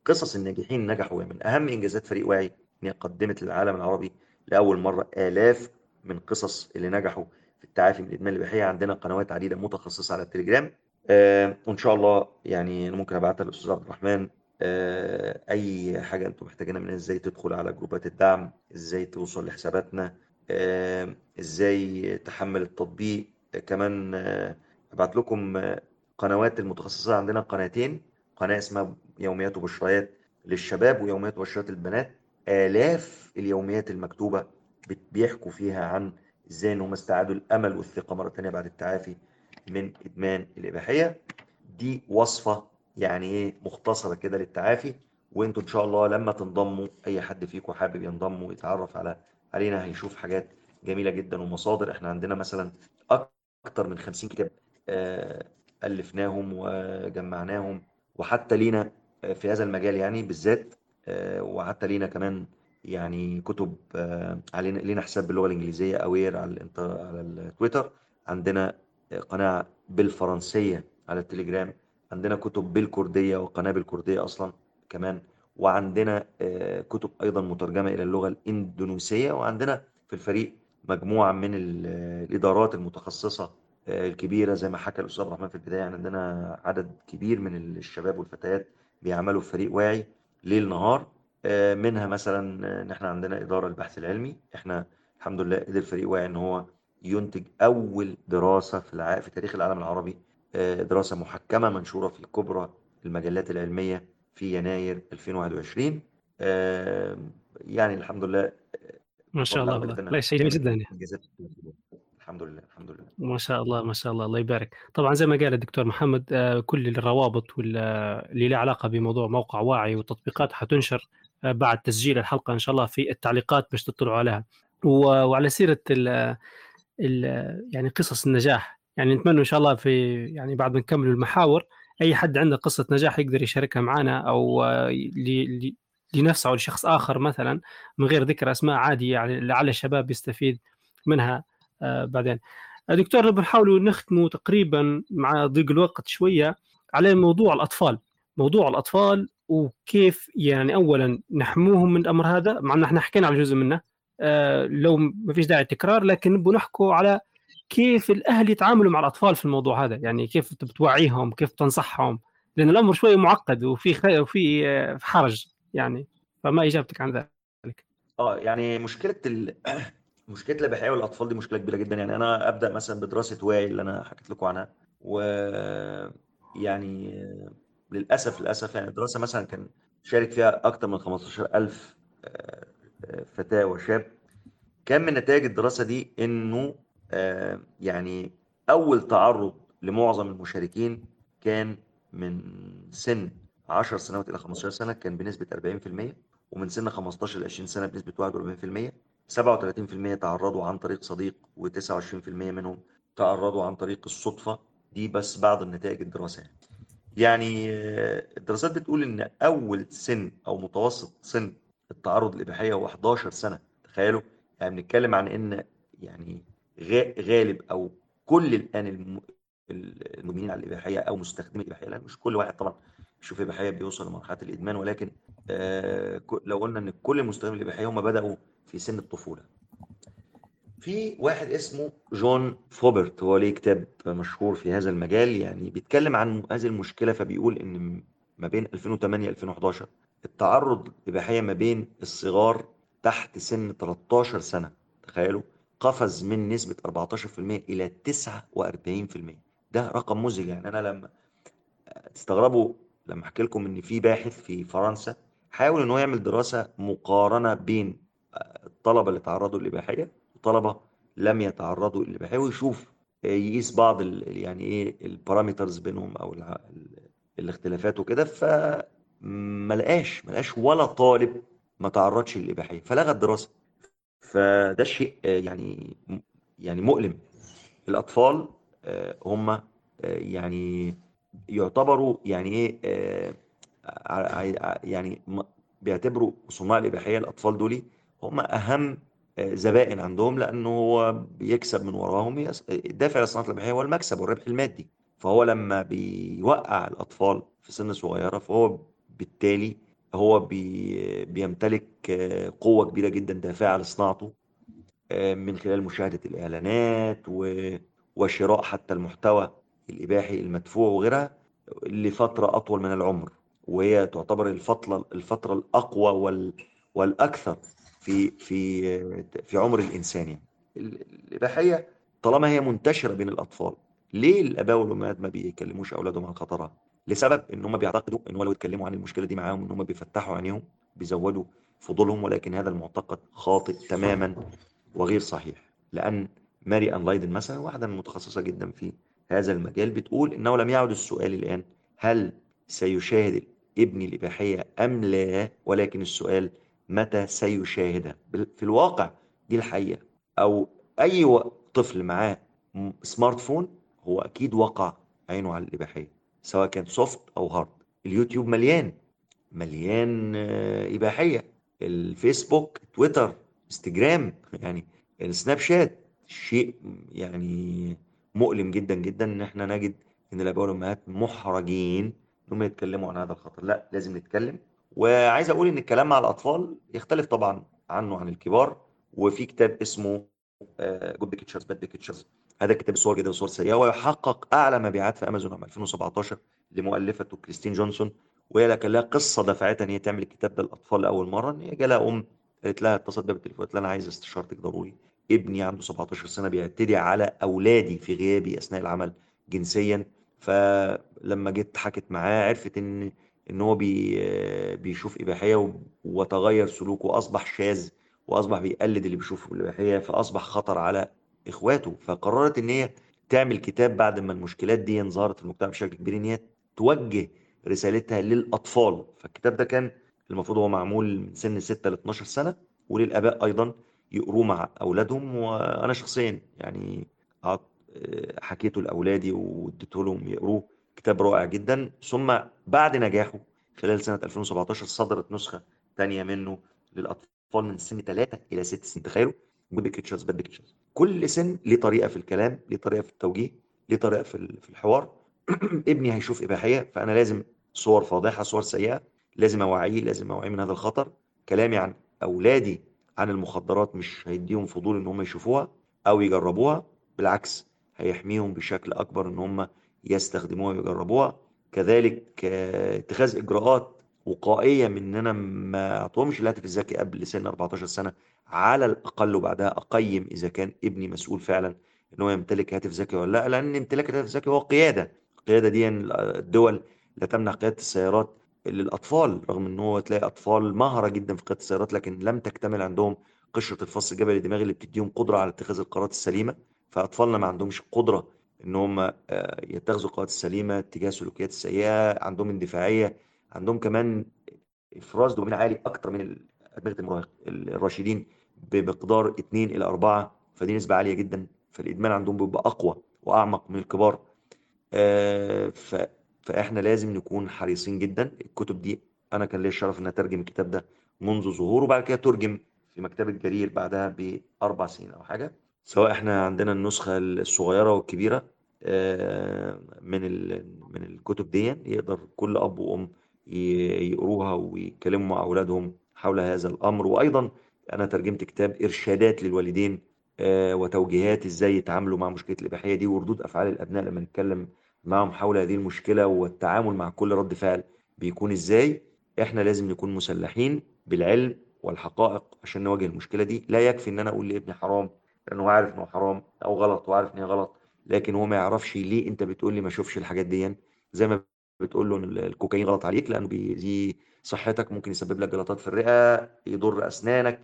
قصص الناجحين نجحوا من أهم إنجازات فريق واعي إن قدمت للعالم العربي لأول مرة آلاف من قصص اللي نجحوا في التعافي من الإدمان الإباحية. عندنا قنوات عديدة متخصصة على التليجرام. آه وإن شاء الله يعني ممكن أبعتها للأستاذ عبد الرحمن. آه أي حاجة أنتم محتاجينها منها إزاي تدخل على جروبات الدعم إزاي توصل لحساباتنا آه إزاي تحمل التطبيق. آه كمان آه أبعت لكم آه قنوات المتخصصة. عندنا قناتين قناة اسمها يوميات وبشريات للشباب ويوميات وبشريات البنات آلاف اليوميات المكتوبة بيحكوا فيها عن إزاي إن هم استعادوا الأمل والثقة مرة تانية بعد التعافي من إدمان الإباحية. دي وصفة يعني إيه مختصرة كده للتعافي وأنتوا إن شاء الله لما تنضموا أي حد فيكم حابب ينضم ويتعرف على علينا هيشوف حاجات جميلة جدا ومصادر. إحنا عندنا مثلا أكتر من 50 كتاب آه، ألفناهم وجمعناهم وحتى لينا في هذا المجال يعني بالذات آه، وحتى لينا كمان يعني كتب آه، علينا لينا حساب باللغة الإنجليزية أوير على على التويتر. عندنا آه، قناة بالفرنسية على التليجرام. عندنا كتب بالكردية وقناة بالكردية أصلا كمان. وعندنا كتب أيضا مترجمة إلى اللغة الإندونيسية. وعندنا في الفريق مجموعة من ال- الإدارات المتخصصة آه، الكبيرة زي ما حكى الأستاذ الرحمن في البداية. يعني عندنا عدد كبير من الشباب والفتيات بيعملوا في فريق واعي ليل نهار. آه، منها مثلا آه، ان إحنا عندنا إدارة البحث العلمي. إحنا الحمد لله قدر فريق واعي إن هو ينتج أول دراسة في الع... في تاريخ العالم العربي. دراسة محكمة منشورة في كبرى المجلات العلمية في يناير 2021 يعني الحمد لله ما شاء الله والله. لا شيء جميل جدا. الحمد لله الحمد لله. ما شاء الله ما شاء الله الله يبارك. طبعا زي ما قال الدكتور محمد آه، كل الروابط اللي لها علاقة بموضوع موقع واعي وتطبيقات حتنشر آه، بعد تسجيل الحلقة إن شاء الله في التعليقات باش تطلعوا عليها. وعلى سيرة ال ال يعني قصص النجاح يعني نتمنى إن شاء الله في يعني بعد ما نكمل المحاور أي حد عنده قصة نجاح يقدر يشاركها معنا أو آه، لنفسه أو لشخص آخر مثلا من غير ذكر أسماء عادي يعني لعل الشباب يستفيد منها. آه، بعدين. دكتور بنحاول نختمه تقريبا مع ضيق الوقت شوية على موضوع الأطفال. موضوع الأطفال وكيف يعني اولا نحموهم من الأمر هذا. مع ان إحنا حكينا على جزء منه. آه، لو ما فيش داعي تكرار لكن نبغى نحكوا على كيف الأهل يتعاملوا مع الأطفال في الموضوع هذا. يعني كيف بتوعيهم كيف تنصحهم. لأن الأمر شوية معقد وفي خي... وفي آه، حرج يعني. فما إجابتك عن ذلك. آه يعني مشكلة ال... مشكلة الاباحيه والأطفال دي مشكلة كبيرة جدا. يعني أنا أبدأ مثلا بدراسة واعي اللي أنا حكيت لكم عنها. و يعني للأسف للأسف يعني الدراسة مثلا كان شارك فيها أكثر من 15000 آه، آه، فتاة وشاب. كان من نتائج الدراسة دي إنه آه، يعني أول تعرض لمعظم المشاركين كان من سن 10 سنوات إلى 15 سنة كان بنسبة 40% ومن سن 15 ل 20 سنة بنسبة 41% 37% تعرضوا عن طريق صديق و29% منهم تعرضوا عن طريق الصدفة. دي بس بعض النتائج الدراسة. يعني آه، الدراسات بتقول إن أول سن أو متوسط سن التعرض للاباحيه هو 11 سنة. تخيلوا؟ يعني بنتكلم عن إن يعني غالب أو كل الآن المؤمنين على الإباحية أو مستخدمي الإباحية لا مش كل واحد طبعا. يشوف الاباحيه بيوصل لمرحلة الإدمان ولكن آه، لو قلنا إن كل المستخدمين الإباحية هم بدأوا في سن الطفولة. في واحد اسمه جون فوبرت هو ليه كتاب مشهور في هذا المجال يعني بيتكلم عن هذه المشكلة فبيقول إن ما بين 2008 2011 التعرض الاباحيه ما بين الصغار تحت سن 13 سنة تخيلوا قفز من نسبة 14% إلى 49% ده رقم مزعج يعني أنا لما تستغربوا لما أحكي لكم إن في باحث في فرنسا حاول إن هو يعمل دراسة مقارنة بين الطلبة اللي تعرضوا للإباحية وطلبة لم يتعرضوا للإباحية ويشوف يقيس بعض يعني إيه البارامترز بينهم أو الاختلافات وكده فما لقاش ما لقاش ولا طالب ما تعرضش للإباحية فلغى الدراسة. فده شيء آه، يعني يعني مؤلم. الأطفال آه، هم آه، يعني يعتبروا يعني إيه يعني بيعتبروا صناع الإباحية الأطفال دول هم أهم زبائن عندهم لأنه هو بيكسب من وراهم الدافع لصناعة الإباحية هو المكسب والربح المادي. فهو لما بيوقع الأطفال في سن صغيرة فهو بالتالي هو بي بيمتلك آه، قوة كبيرة جدا دافعة لصناعته آه، من خلال مشاهدة الإعلانات وشراء حتى المحتوى الإباحي المدفوع وغيرها لفترة أطول من العمر وهي تعتبر الفترة الفترة الأقوى وال والأكثر في في في عمر الإنسان يعني الإباحية طالما هي منتشرة بين الأطفال ليه الآباء والأمهات ما بيكلموش أولادهم عن خطرها؟ لسبب إن هم بيعتقدوا إن هم لو اتكلموا عن المشكلة دي معاهم إن هم بيفتحوا عينيهم بيزودوا فضولهم ولكن هذا المعتقد خاطئ تماما وغير صحيح لأن ماري ان لايدن مثلا واحدة متخصصة جدا في هذا المجال بتقول إنه لم يعد السؤال الآن. هل سيشاهد ابني الإباحية أم لا؟ ولكن السؤال متى سيشاهدها في الواقع دي الحقيقة. أو أي طفل معاه smart phone هو أكيد وقع عينه على الإباحية سواء كان soft أو hard اليوتيوب مليان مليان آه، إباحية. الفيسبوك تويتر إنستجرام يعني السناب شات شيء يعني مؤلم جدا جدا إن إحنا نجد إن الاباء والأمهات محرجين انهم يتكلموا عن هذا الخطر. لا لازم نتكلم. وعايز أقول إن الكلام مع الأطفال يختلف طبعا عنه عن الكبار. وفي كتاب اسمه Good Pictures Bad Pictures هذا كتاب الصور جيدة صور سيئة ويحقق أعلى مبيعات في أمازون عام 2017 لمؤلفته كريستين جونسون. وهي كان لها قصة دفعتها إن هي تعمل الكتاب ده للأطفال لأول مرة. إن هي جالها أم قالت لها اتصلت بيها بالتليفون قالت لها أنا عايز استشارتك ضروري. ابني عنده 17 سنة بيعتدي على أولادي في غيابي أثناء العمل جنسيا. فلما جيت حكت معاه عرفت إن إن هو بي بيشوف إباحية وتغير سلوكه وأصبح شاذ وأصبح بيقلد اللي بيشوفه الإباحية فأصبح خطر على إخواته. فقررت إن هي تعمل كتاب بعد ما المشكلات دي ظهرت في المجتمع بشكل كبير إن هي توجه رسالتها للأطفال. فالكتاب ده كان المفروض هو معمول من سن 6 ل 12 سنة وللآباء أيضا يقروه مع أولادهم وأنا شخصيا يعني حكيته لأولادي واديته لهم يقروه كتاب رائع جدا. ثم بعد نجاحه خلال سنة 2017 صدرت نسخة تانية منه للأطفال من سن 3 إلى 6 سنين تخيلوا؟ Good Pictures Bad Pictures كل سن ليه طريقة في الكلام ليه طريقة في التوجيه ليه طريقة في الحوار. ابني هيشوف إباحية فأنا لازم صور فاضحة صور سيئة لازم أوعيه لازم أوعيه من هذا الخطر. كلامي عن أولادي عن المخدرات مش هيديهم فضول إن هم يشوفوها أو يجربوها بالعكس هيحميهم بشكل أكبر إن هم يستخدموها ويجربوها. كذلك اتخاذ إجراءات وقائية من إن أنا ما أعطوهمش الهاتف الذكي قبل سن 14 سنة على الأقل وبعدها أقيم إذا كان ابني مسؤول فعلا إن هو يمتلك هاتف ذكي ولا لا لأن امتلاك الهاتف الذكي هو قيادة. القيادة دي الدول لا تمنع قيادة السيارات للأطفال رغم إن هو تلاقي أطفال مهرة جدا في قيادة السيارات لكن لم تكتمل عندهم قشرة الفص الجبلي الدماغي اللي بتديهم قدرة على اتخاذ القرارات السليمة. فأطفالنا ما عندهمش قدرة إن هم يتخذوا القرارات السليمة تجاه السلوكيات السيئة عندهم اندفاعية عندهم كمان إفراز دوبامين عالي أكتر من أدمغة المراهق الراشدين بمقدار 2 إلى 4 فدي نسبة عالية جدا فالإدمان عندهم بيبقى أقوى وأعمق من الكبار. ف فإحنا لازم نكون حريصين جدا. الكتب دي أنا كان لي الشرف إن أترجم الكتاب ده منذ ظهوره وبعد كده ترجم في مكتبة جرير بعدها بأربع سنين أو حاجة. سواء إحنا عندنا النسخة الصغيرة والكبيرة من من الكتب دي يقدر كل أب وأم يقروها ويتكلموا مع أولادهم حول هذا الأمر. وأيضا أنا ترجمت كتاب إرشادات للوالدين وتوجيهات إزاي يتعاملوا مع مشكلة الإباحية دي وردود أفعال الأبناء لما نتكلم معهم حول هذه المشكلة والتعامل مع كل رد فعل بيكون إزاي؟ إحنا لازم نكون مسلحين بالعلم والحقائق عشان نواجه المشكلة دي. لا يكفي إن أنا أقول لابني حرام لأنه عارف إنه حرام أو غلط وعارف إن هي غلط لكن هو ما يعرفش ليه أنت بتقول لي ما أشوفش الحاجات دي. زي ما بتقول له إن الكوكايين غلط عليك لأنه بيزي صحتك ممكن يسبب لك جلطات في الرئة يضر أسنانك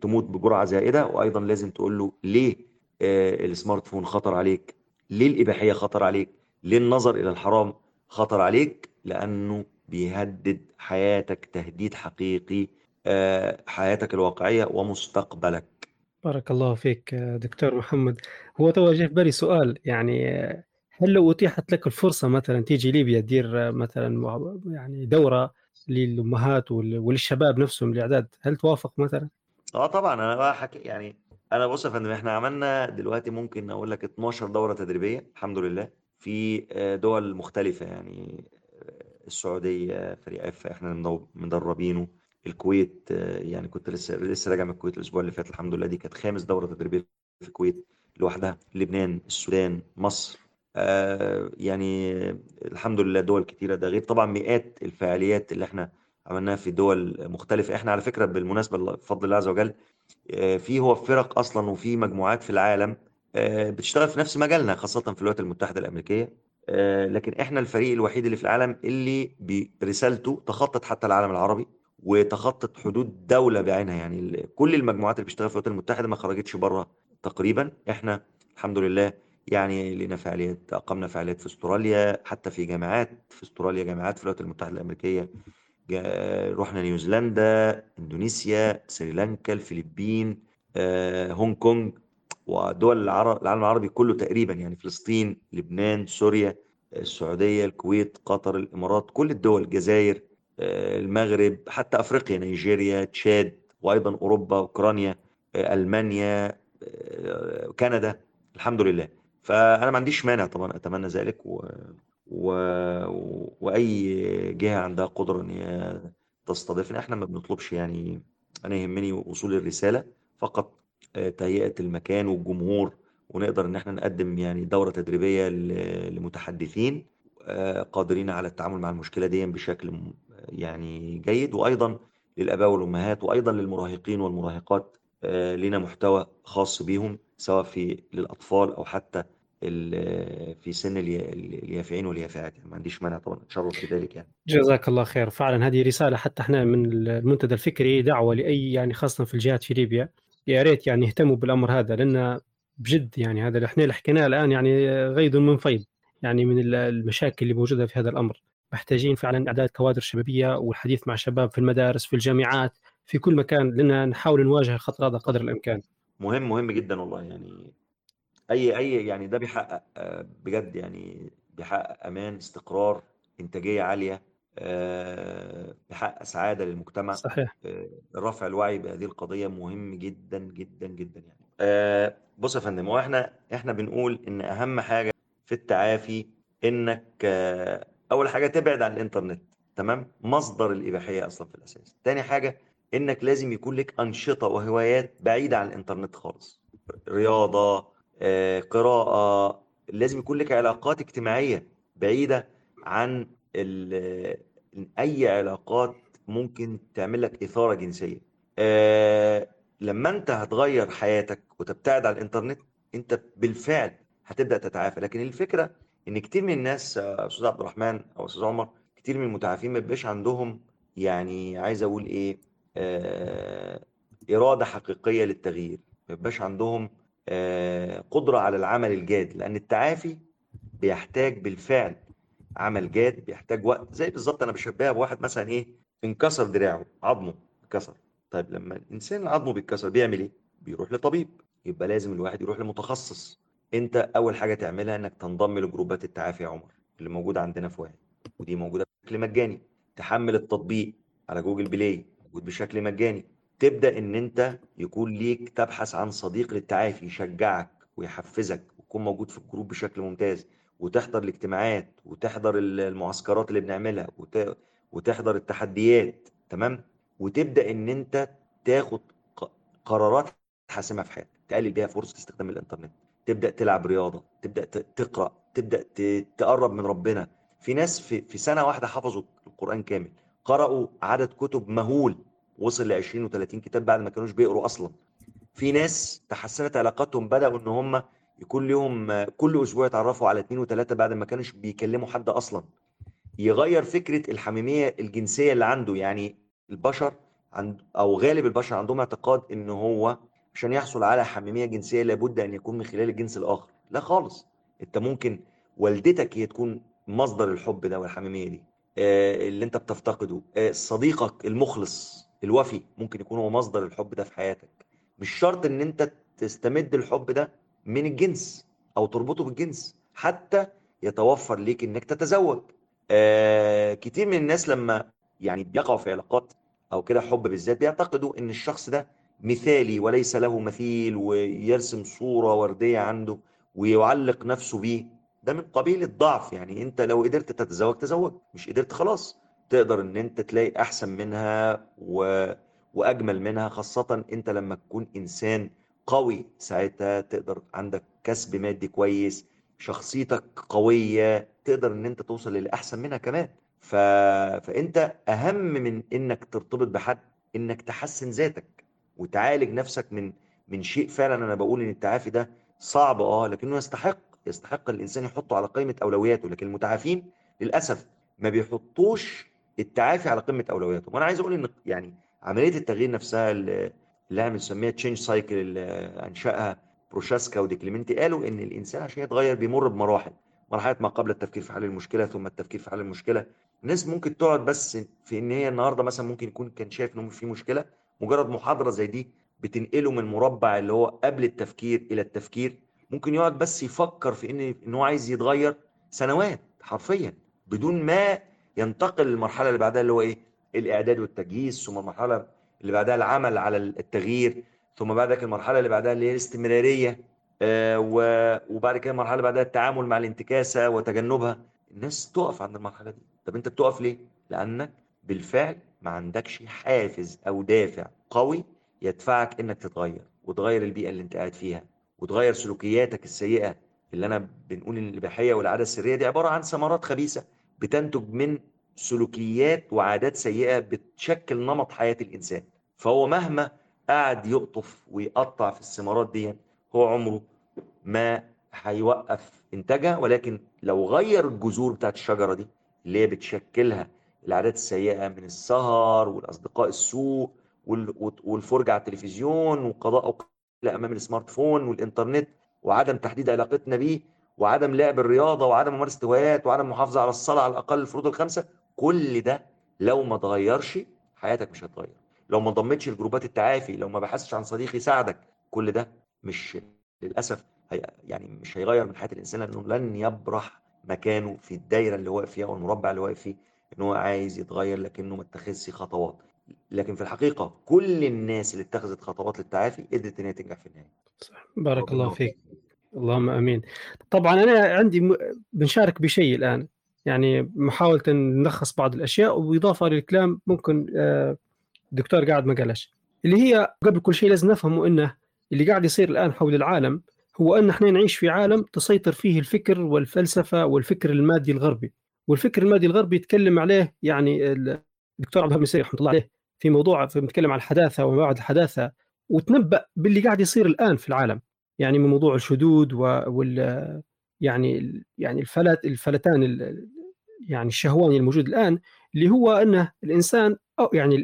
تموت بجرعة زائدة. وأيضا لازم تقول له ليه السمارت فون خطر عليك. ليه الإباحية خطر عليك ليه النظر إلى الحرام خطر عليك لأنه بيهدد حياتك تهديد حقيقي حياتك الواقعية ومستقبلك بارك الله فيك دكتور محمد هو توجه في بالي سؤال يعني هل لو أتيحت لك الفرصة مثلا تيجي ليبيا تدير مثلا يعني دورة للأمهات وللشباب نفسهم الإعداد هل توافق مثلا؟ آه طبعا أنا بقى حكي يعني أنا بص يا فندم إحنا عملنا دلوقتي ممكن أقول لك 12 دورة تدريبية الحمد لله. في دول مختلفة يعني السعودية فريق إف إحنا مدربينه. الكويت يعني كنت لسه لسه راجع من الكويت الأسبوع اللي فات الحمد لله دي كانت خامس دورة تدريبية في الكويت لوحدها. لبنان السودان مصر آه يعني الحمد لله دول كتيرة. ده غير طبعا مئات الفعاليات اللي إحنا عملناها في دول مختلفة. إحنا على فكرة بالمناسبة بفضل الله عز وجل في هو فرق أصلا وفي مجموعات في العالم بتشتغل في نفس مجالنا خاصة في الولايات المتحدة الأمريكية. لكن إحنا الفريق الوحيد اللي في العالم اللي برسالته تخطت حتى العالم العربي وتخطت حدود دولة بعينها. يعني كل المجموعات اللي بتشتغل في الولايات المتحدة ما خرجتش بره تقريبا. إحنا الحمد لله يعني لنا فعاليات أقمنا فعاليات في أستراليا حتى في جامعات في أستراليا جامعات في الولايات المتحدة الأمريكية. رحنا نيوزيلندا إندونيسيا سريلانكا الفلبين هونج كونج ودول العالم العربي كله تقريبا يعني فلسطين لبنان سوريا السعودية الكويت قطر الإمارات كل الدول الجزائر المغرب حتى أفريقيا نيجيريا تشاد وأيضا أوروبا أوكرانيا ألمانيا كندا الحمد لله. فأنا ما عنديش مانع طبعا أتمنى ذلك و... و... وأي جهة عندها قدرة إن هي تستضيفنا إحنا ما بنطلبش يعني أنا يهمني وصول الرسالة فقط تهيئة المكان والجمهور ونقدر إن إحنا نقدم يعني دورة تدريبية ل- لمتحدثين آه، قادرين على التعامل مع المشكلة دي بشكل يعني جيد وأيضا للآباء والأمهات وأيضا للمراهقين والمراهقات آه، لنا محتوى خاص بيهم سواء في للأطفال أو حتى في سن اليا- اليافعين واليافعات. يعني ما عنديش مانع طبعا أتشرف بذلك يعني. جزاك الله خير. فعلا هذه رسالة حتى إحنا من المنتدى الفكري دعوة لأي يعني خاصة في الجهات في ليبيا. يا ريت يعني يهتموا بالأمر هذا لأن بجد يعني هذا اللي إحنا اللي حكيناه الآن يعني غيض من فيض يعني من ال- المشاكل اللي موجودة في هذا الأمر. محتاجين فعلا إعداد كوادر شبابية والحديث مع الشباب في المدارس في الجامعات في كل مكان لأن نحاول نواجه الخطر هذا قدر الإمكان. مهم مهم جدا والله يعني. أي أي يعني ده بيحقق آه، بجد يعني بيحقق أمان استقرار إنتاجية عالية آه، بيحقق سعادة للمجتمع صحيح. آه، رفع الوعي بهذه القضية مهم جدا جدا جدا يعني. آه، بص يا فندم هو إحنا إحنا بنقول إن أهم حاجة في التعافي إنك أول حاجة تبعد عن الإنترنت تمام؟ مصدر الإباحية أصلا في الأساس. تاني حاجة إنك لازم يكون لك أنشطة وهوايات بعيدة عن الإنترنت خالص. رياضة قراءة لازم يكون لك علاقات اجتماعية بعيدة عن أي علاقات ممكن تعمل لك إثارة جنسية. آه، لما أنت هتغير حياتك وتبتعد عن الإنترنت أنت بالفعل هتبدأ تتعافى. لكن الفكرة إن كتير من الناس أستاذ عبد الرحمن أو أستاذ عمر كتير من المتعافين ما بيبقاش عندهم يعني عايز أقول إيه آه، إرادة حقيقية للتغيير. ما بيبقاش عندهم قدرة على العمل الجاد لأن التعافي بيحتاج بالفعل عمل جاد بيحتاج وقت زي بالظبط أنا بشبهها بواحد مثلا إيه انكسر دراعه عظمه اتكسر. طيب لما الإنسان عظمه بيتكسر بيعمل إيه؟ بيروح لطبيب. يبقى لازم الواحد يروح لمتخصص. أنت أول حاجة تعملها إنك تنضم لجروبات التعافي يا عمر اللي موجودة عندنا في واعي ودي موجودة بشكل مجاني. تحمل التطبيق على جوجل بلاي موجود بشكل مجاني. تبدأ إن أنت يكون ليك تبحث عن صديق للتعافي يشجعك ويحفزك ويكون موجود في ال group بشكل ممتاز وتحضر الاجتماعات وتحضر المعسكرات اللي بنعملها وت... وتحضر التحديات تمام؟ وتبدأ إن أنت تاخد قرارات حاسمة في حياتك تقلل بيها فرصة استخدام الإنترنت تبدأ تلعب رياضة تبدأ ت- تقرأ تبدأ ت... تقرب من ربنا. في ناس في... سنة واحدة حفظوا القرآن كامل قرأوا عدد كتب مهول وصل ل 20 و30 كتاب بعد ما كانوش بيقروا أصلا. في ناس تحسنت علاقاتهم بدأوا إن هم يكون لهم كل أسبوع يتعرفوا على اثنين وثلاثه بعد ما كانوش بيكلموا حد أصلا. يغير فكرة الحميمية الجنسية اللي عنده يعني البشر عند أو غالب البشر عندهم اعتقاد إن هو عشان يحصل على حميمية جنسية لابد أن يكون من خلال الجنس الآخر. لا خالص. أنت ممكن والدتك هي تكون مصدر الحب ده والحميمية دي. آه، اللي أنت بتفتقده. آه، صديقك المخلص. الوفي ممكن يكون هو مصدر الحب ده في حياتك. مش شرط إن أنت تستمد الحب ده من الجنس أو تربطه بالجنس حتى يتوفر ليك إنك تتزوج. آه كتير من الناس لما يعني بيقعوا في علاقات أو كده حب بالذات بيعتقدوا إن الشخص ده مثالي وليس له مثيل ويرسم صورة وردية عنده ويعلق نفسه بيه. ده من قبيل الضعف يعني أنت لو قدرت تتزوج تزوج مش قدرت خلاص. تقدر إن أنت تلاقي أحسن منها و... وأجمل منها خاصة أنت لما تكون إنسان قوي ساعتها تقدر عندك كسب مادي كويس شخصيتك قوية تقدر إن أنت توصل للأحسن منها كمان. ف... فأنت أهم من إنك ترتبط بحد إنك تحسن ذاتك وتعالج نفسك من من شيء فعلا أنا بقول إن التعافي ده صعب آه لكنه يستحق. يستحق الإنسان يحطه على قائمة أولوياته لكن المتعافين للأسف ما بيحطوش التعافي على قمة أولوياتهم. وأنا عايز أقول إن يعني عملية التغيير نفسها اللي إحنا بنسميها change cycle اللي أنشأها بروشاسكا وديكليمنتي قالوا إن الإنسان عشان يتغير بيمر بمراحل مرحلة ما قبل التفكير في حل المشكلة ثم التفكير في حل المشكلة. الناس ممكن تقعد بس في إن هي النهارده مثلا ممكن يكون كان شايف إن في مشكلة مجرد محاضرة زي دي بتنقله من مربع اللي هو قبل التفكير إلى التفكير. ممكن يقعد بس يفكر في إن إن هو عايز يتغير سنوات حرفيا بدون ما ينتقل للمرحلة اللي بعدها اللي هو إيه؟ الإعداد والتجهيز ثم المرحلة اللي بعدها العمل على التغيير ثم بعد ذلك المرحلة اللي بعدها اللي هي الاستمرارية آه، وبعد كده المرحلة اللي بعدها التعامل مع الانتكاسة وتجنبها. الناس تقف عند المرحلة دي. طب أنت بتقف ليه؟ لأنك بالفعل ما عندكش حافز أو دافع قوي يدفعك إنك تتغير وتغير البيئة اللي أنت قاعد فيها وتغير سلوكياتك السيئة اللي أنا بنقول إن الإباحية والعادة السرية دي عبارة عن ثمرات خبيثة. بتنتج من سلوكيات وعادات سيئة بتشكل نمط حياة الإنسان. فهو مهما قعد يقطف ويقطع في الثمرات دي هو عمره ما هيوقف إنتاجها. ولكن لو غير الجذور بتاعت الشجرة دي اللي هي بتشكلها العادات السيئة من السهر والأصدقاء السوء والفرجة على التلفزيون وقضاء أمام السمارت فون والإنترنت وعدم تحديد علاقتنا بيه وعدم لعب الرياضة وعدم ممارسة هوايات وعدم المحافظة على الصلاة على الأقل الفروض الخمسة كل ده لو ما اتغيرش حياتك مش هتتغير. لو ما انضمتش لجروبات التعافي لو ما بحثتش عن صديق يساعدك كل ده مش للأسف هي يعني مش هيغير من حياة الإنسان لأنه لن يبرح مكانه في الدايرة اللي واقف فيها أو المربع اللي واقف فيه إن هو عايز يتغير لكنه ما اتخذش خطوات. لكن في الحقيقة كل الناس اللي اتخذت خطوات للتعافي قدرت إن هي تنجح في النهاية. صح. بارك الله فيك. اللهم آمين. طبعا أنا عندي م... بنشارك بشيء الآن. يعني محاولة نلخص بعض الأشياء وإضافة للكلام ممكن الدكتور قاعد ما قالش. اللي هي قبل كل شيء لازم نفهمه إنه اللي قاعد يصير الآن حول العالم هو أن إحنا نعيش في عالم تسيطر فيه الفكر والفلسفة والفكر المادي الغربي. والفكر المادي الغربي يتكلم عليه يعني الدكتور عبد الوهاب رحمة الله عليه في موضوع في بنتكلم عن الحداثة وما بعد الحداثة وتنبأ باللي قاعد يصير الآن في العالم. يعني من موضوع الشذوذ وال يعني يعني الفلت الفلتان يعني الشهواني الموجود الآن اللي هو أنه الإنسان أو يعني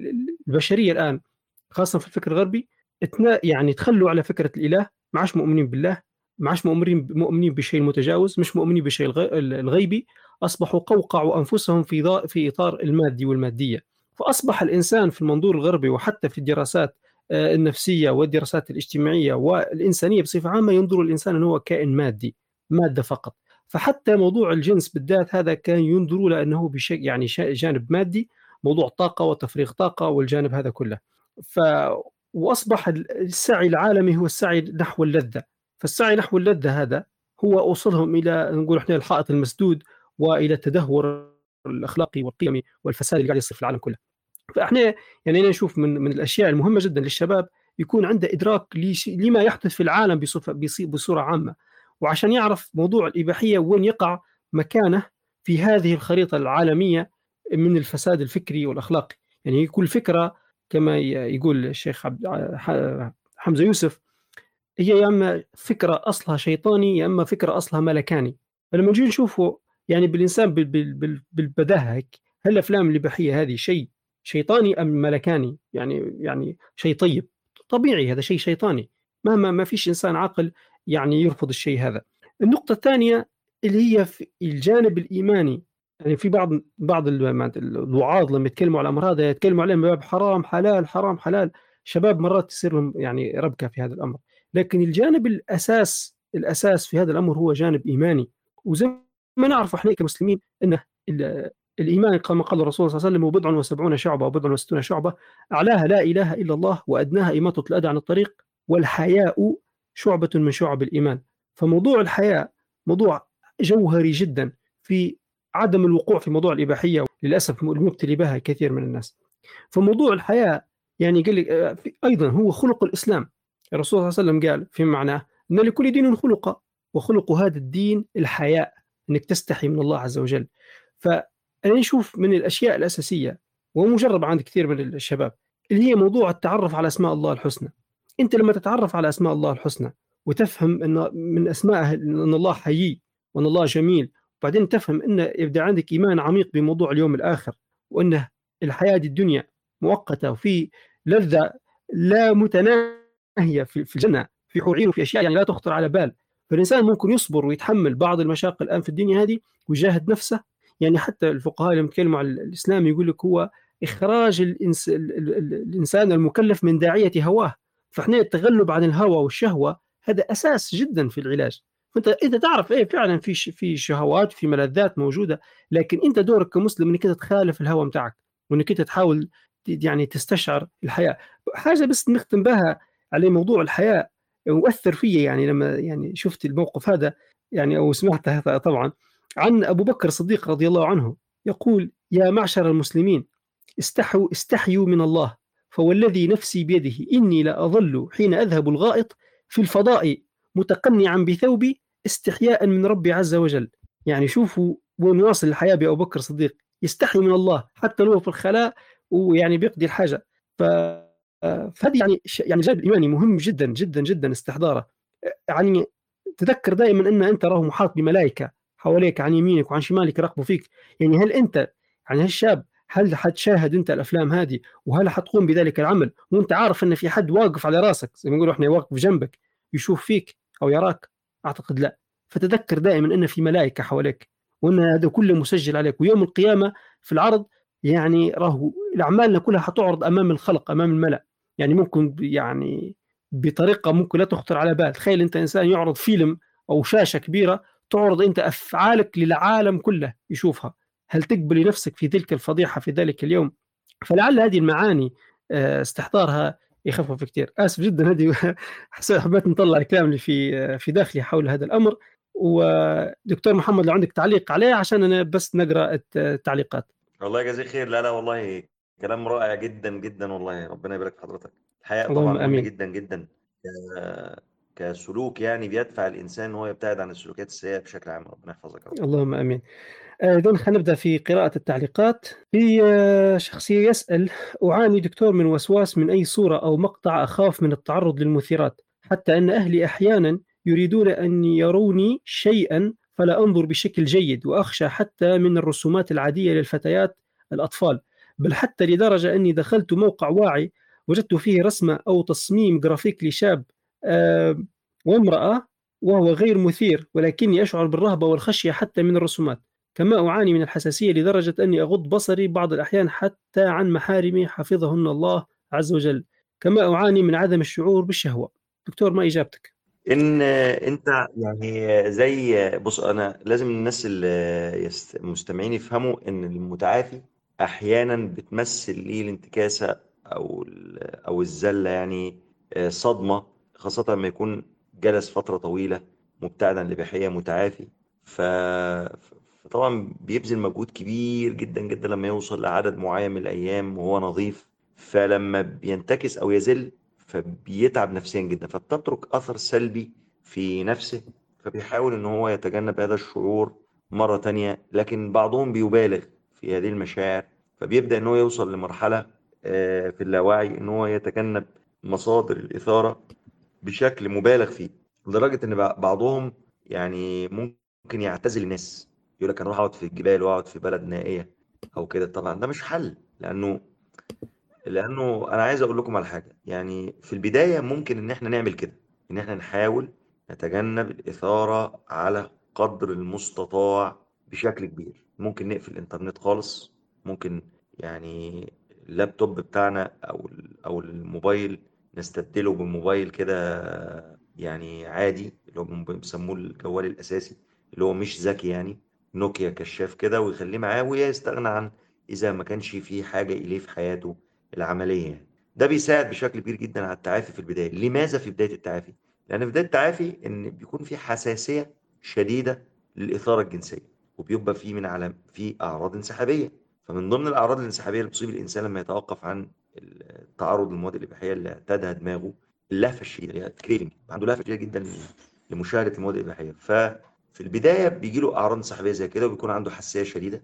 البشرية الآن خاصة في الفكر الغربي يعني تخلوا على فكرة الإله ما عادش مؤمنين بالله ما عادش مؤمنين مؤمنين بشيء متجاوز مش مؤمنين بشيء الغيبي أصبحوا قوقعوا أنفسهم في في إطار المادي والمادية. فأصبح الإنسان في المنظور الغربي وحتى في الدراسات النفسية والدراسات الاجتماعية والإنسانية بصفة عامة ينظر الإنسان أنه هو كائن مادي مادة فقط. فحتى موضوع الجنس بالذات هذا كان ينظروا له أنه بشيء يعني جانب مادي موضوع طاقه وتفريغ طاقة والجانب هذا كله. ف وأصبح السعي العالمي هو السعي نحو اللذة. فالسعي نحو اللذة هذا هو أوصلهم إلى نقول إحنا الحائط المسدود وإلى التدهور الأخلاقي والقيمي والفساد اللي قاعد يصير في العالم كله. فاحنا يعني أنا نشوف من من الأشياء المهمة جدا للشباب يكون عنده إدراك لما يحدث في العالم بصورة عامة. وعشان يعرف موضوع الإباحية وين يقع مكانه في هذه الخريطة العالمية من الفساد الفكري والأخلاقي. يعني كل فكرة كما يقول الشيخ حمزة يوسف هي يا إما فكرة أصلها شيطاني يا إما فكرة أصلها ملكاني. فلما نجي نشوفه يعني بالإنسان بالبداهة هيك هل الافلام الإباحية هذه شيء شيطاني أم ملكاني؟ يعني يعني شيء طيب طبيعي هذا شيء شيطاني. مهما ما فيش إنسان عاقل يعني يرفض الشيء هذا. النقطة الثانية اللي هي في الجانب الإيماني. يعني في بعض بعض الوعاظ لما يتكلموا على الامر هذا يتكلموا عليه بأب حرام حلال حرام حلال. شباب مرات تصير لهم يعني ربكة في هذا الأمر. لكن الجانب الأساس الأساس في هذا الأمر هو جانب إيماني. وزي ما نعرف إحنا كمسلمين إنه الإيمان كما قال الرسول صلى الله عليه وسلم وبضع وسبعون شعبة وبضع وستون شعبة أعلاها لا إله إلا الله وأدناها اماطه الأذى عن الطريق والحياء شعبة من شعب الإيمان. فموضوع الحياء موضوع جوهري جدا في عدم الوقوع في موضوع الإباحية للاسف المبتلي بها كثير من الناس. فموضوع الحياء يعني قال لك أيضا هو خلق الإسلام. الرسول صلى الله عليه وسلم قال في معناه إن لكل دين خلق وخلق هذا الدين الحياء إنك تستحي من الله عز وجل. فانا نشوف من الأشياء الأساسية ومجرب عند كثير من الشباب اللي هي موضوع التعرف على أسماء الله الحسنى. أنت لما تتعرف على أسماء الله الحسنى وتفهم إن من أسمائه إن الله حيي وإن الله جميل وبعدين تفهم إن يبدأ عندك إيمان عميق بموضوع اليوم الآخر وانه الحياة دي الدنيا مؤقتة وفي لذة لا متناهية في الجنة في حور عين وفي أشياء يعني لا تخطر على بال. فالإنسان ممكن يصبر ويتحمل بعض المشاق الآن في الدنيا هذه ويجاهد نفسه يعني حتى الفقهاء لما يتكلموا عن الإسلام يقول لك هو إخراج الإنس... الإنسان المكلف من داعية هواه. فاحنا التغلب عن الهوى والشهوة هذا أساس جدا في العلاج. فأنت أنت تعرف إيه فعلا في في شهوات في ملذات موجودة لكن أنت دورك كمسلم إنك أنت تخالف الهوى بتاعك وإنك أنت تحاول يعني تستشعر الحياة. حاجة بس نختم بها على موضوع الحياة وأثر في يعني لما يعني شفت الموقف هذا يعني أو سمعته طبعا. عن أبو بكر الصديق رضي الله عنه يقول يا معشر المسلمين استحوا استحيوا من الله فوالذي نفسي بيده إني لأظل حين أذهب الغائط في الفضاء متقنعا بثوبي استحياء من ربي عز وجل. يعني شوفوا وين واصل الحياة بأبو بكر الصديق. يستحي من الله حتى لو في الخلاء ويعني بيقضي الحاجة. ف فهذه يعني يعني جانب إيماني مهم جدا جدا جدا استحضاره. يعني تذكر دائما أن أنت راه محاط بملائكة. حواليك عن يمينك وعن شمالك يراقبوا فيك. يعني هل أنت يعني هالشاب هل حتشاهد أنت الأفلام هذه؟ وهل حتقوم بذلك العمل؟ وانت عارف إن في حد واقف على راسك زي ما نقول إحنا واقف جنبك يشوف فيك أو يراك؟ أعتقد لا. فتذكر دائما إن في ملائكة حواليك وإن هذا كله مسجل عليك. ويوم القيامة في العرض يعني راهو الاعمالنا كلها حتعرض أمام الخلق أمام الملأ. يعني ممكن يعني بطريقة ممكن لا تخطر على بال. تخيل أنت إنسان يعرض فيلم أو شاشة كبيرة تعرض أنت أفعالك للعالم كله يشوفها. هل تقبل نفسك في تلك الفضيحة في ذلك اليوم؟ فلعل هذه المعاني آه، استحضارها يخفف كثير آسف جدا هذه حبيت نطلع الكلام اللي في آه، في داخلي حول هذا الأمر. ودكتور محمد لو عندك تعليق عليه عشان أنا بس نقرأ التعليقات. الله يجزيك خير. لا لا والله كلام رائع جدا جدا والله. ربنا يبارك في حضرتك. الحقيقة طبعا مهم جدا جدا. كسلوك يعني بيدفع الإنسان إن هو يبتعد عن السلوكيات السيئة بشكل عام ربنا يحفظك رب. اللهم آمين اذا خلينا نبدأ في قراءة التعليقات في آه، شخصيه يسأل أعاني دكتور من وسواس من أي صورة أو مقطع أخاف من التعرض للمثيرات حتى أن أهلي أحيانا يريدون أن يروني شيئا فلا أنظر بشكل جيد وأخشى حتى من الرسومات العادية للفتيات الأطفال بل حتى لدرجة أني دخلت موقع واعي وجدت فيه رسمة أو تصميم جرافيك لشاب آه، وامرأة وهو غير مثير ولكني أشعر بالرهبة والخشية حتى من الرسومات كما أعاني من الحساسية لدرجة أني أغض بصري بعض الأحيان حتى عن محارمي حفظهن الله عز وجل كما أعاني من عدم الشعور بالشهوة. دكتور ما إجابتك؟ إن أنت يعني زي بص أنا لازم الناس المستمعين يفهموا إن المتعافي أحيانا بتمثل ليه الانتكاسة أو أو الزلة يعني آه، صدمة. خاصة لما يكون جلس فترة طويلة مبتعدا لبحيه متعافي. ف فطبعا بيبذل مجهود كبير جدا جدا لما يوصل لعدد معين من الأيام وهو نظيف. فلما بينتكس أو يزل فبيتعب نفسيا جدا. فبتترك أثر سلبي في نفسه. فبيحاول إن هو يتجنب هذا الشعور مرة تانية. لكن بعضهم بيبالغ في هذه المشاعر. فبيبدأ إن هو يوصل لمرحلة آه، في اللاوعي إن هو يتجنب مصادر الإثارة. بشكل مبالغ فيه لدرجة إن بعضهم يعني ممكن يعتزل الناس. يقول لك أنا أروح أقعد في الجبال وأقعد في بلد نائية أو كده. طبعا ده مش حل لأنه لأنه أنا عايز أقول لكم على حاجة. يعني في البداية ممكن إن إحنا نعمل كده إن إحنا نحاول نتجنب الإثارة على قدر المستطاع بشكل كبير. ممكن نقفل الإنترنت خالص ممكن يعني اللابتوب بتاعنا أو أو الموبايل نستبدله بموبايل كده يعني عادي اللي هو بيسموه الجوال الأساسي اللي هو مش ذكي يعني نوكيا كشاف كده ويخليه معاه ويستغنى عن إذا ما كانش في حاجة إليه في حياته العملية يعني. ده بيساعد بشكل كبير جدا على التعافي في البداية. لماذا في بداية التعافي؟ لأن في بداية التعافي إن بيكون في حساسية شديدة للإثارة الجنسية وبيبقى في من على في أعراض انسحابية. فمن ضمن الأعراض الانسحابية اللي بتصيب الإنسان لما يتوقف عن التعرض للمواد الإباحية اللي اعتادها دماغه اللهفه الشديده يعني كريفنج عنده لهفه شديده جدا لمشاهدة المواد الإباحية. ففي البداية بيجي له أعراض انسحابيه زي كده وبيكون عنده حساسية شديدة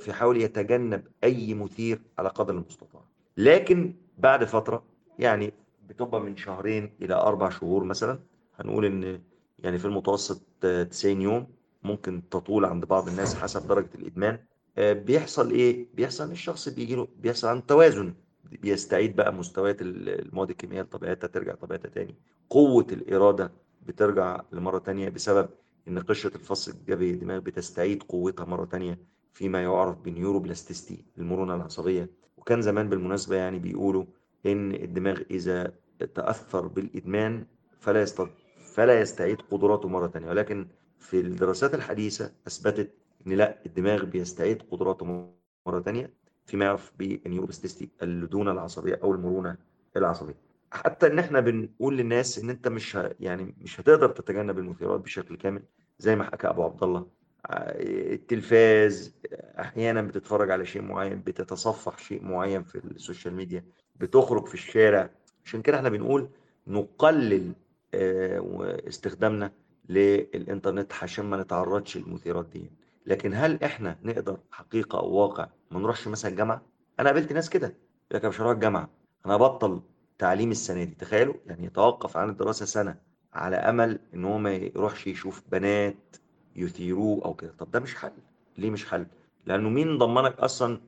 فيحاول يتجنب أي مثير على قدر المستطاع. لكن بعد فترة يعني بتبقى من شهرين إلى أربع شهور مثلا هنقول إن يعني في المتوسط 90 يوم ممكن تطول عند بعض الناس حسب درجة الإدمان. آه، بيحصل إيه؟ بيحصل إن الشخص بيجي له بيحصل عنده توازن بيستعيد بقى مستويات المواد الكيميائية لطبيعتها ترجع طبيعتها تاني. قوة الإرادة بترجع لمرة تانية بسبب إن قشرة الفص الجبهي الدماغ بتستعيد قوتها مرة تانية فيما يعرف ب neuroplasticity المرونة العصبية. وكان زمان بالمناسبة يعني بيقولوا إن الدماغ إذا تأثر بالإدمان فلا يستطيع فلا يستعيد قدراته مرة تانية. ولكن في الدراسات الحديثة أثبتت إن لا الدماغ بيستعيد قدراته مرة ثانية فيما يعرف بال neuroplasticity اللدونه العصبية أو المرونة العصبية. حتى إن إحنا بنقول للناس إن أنت مش ه... يعني مش هتقدر تتجنب المثيرات بشكل كامل زي ما حكى أبو عبد الله. التلفاز أحيانا بتتفرج على شيء معين بتتصفح شيء معين في ال social media بتخرج في الشارع. عشان كده إحنا بنقول نقلل آه، واستخدامنا للإنترنت عشان ما نتعرضش للمثيرات دي. لكن هل إحنا نقدر حقيقة أو واقع ما نروحش مثلا الجامعة؟ أنا قابلت ناس كده يقول لك مش هروح الجامعة. أنا هبطل تعليم السنة دي تخيلوا؟ يعني يتوقف عن الدراسة سنة على أمل إن هو ما يروحش يشوف بنات يثيروه أو كده. طب ده مش حل. ليه مش حل؟ لأنه مين ضمنك أصلا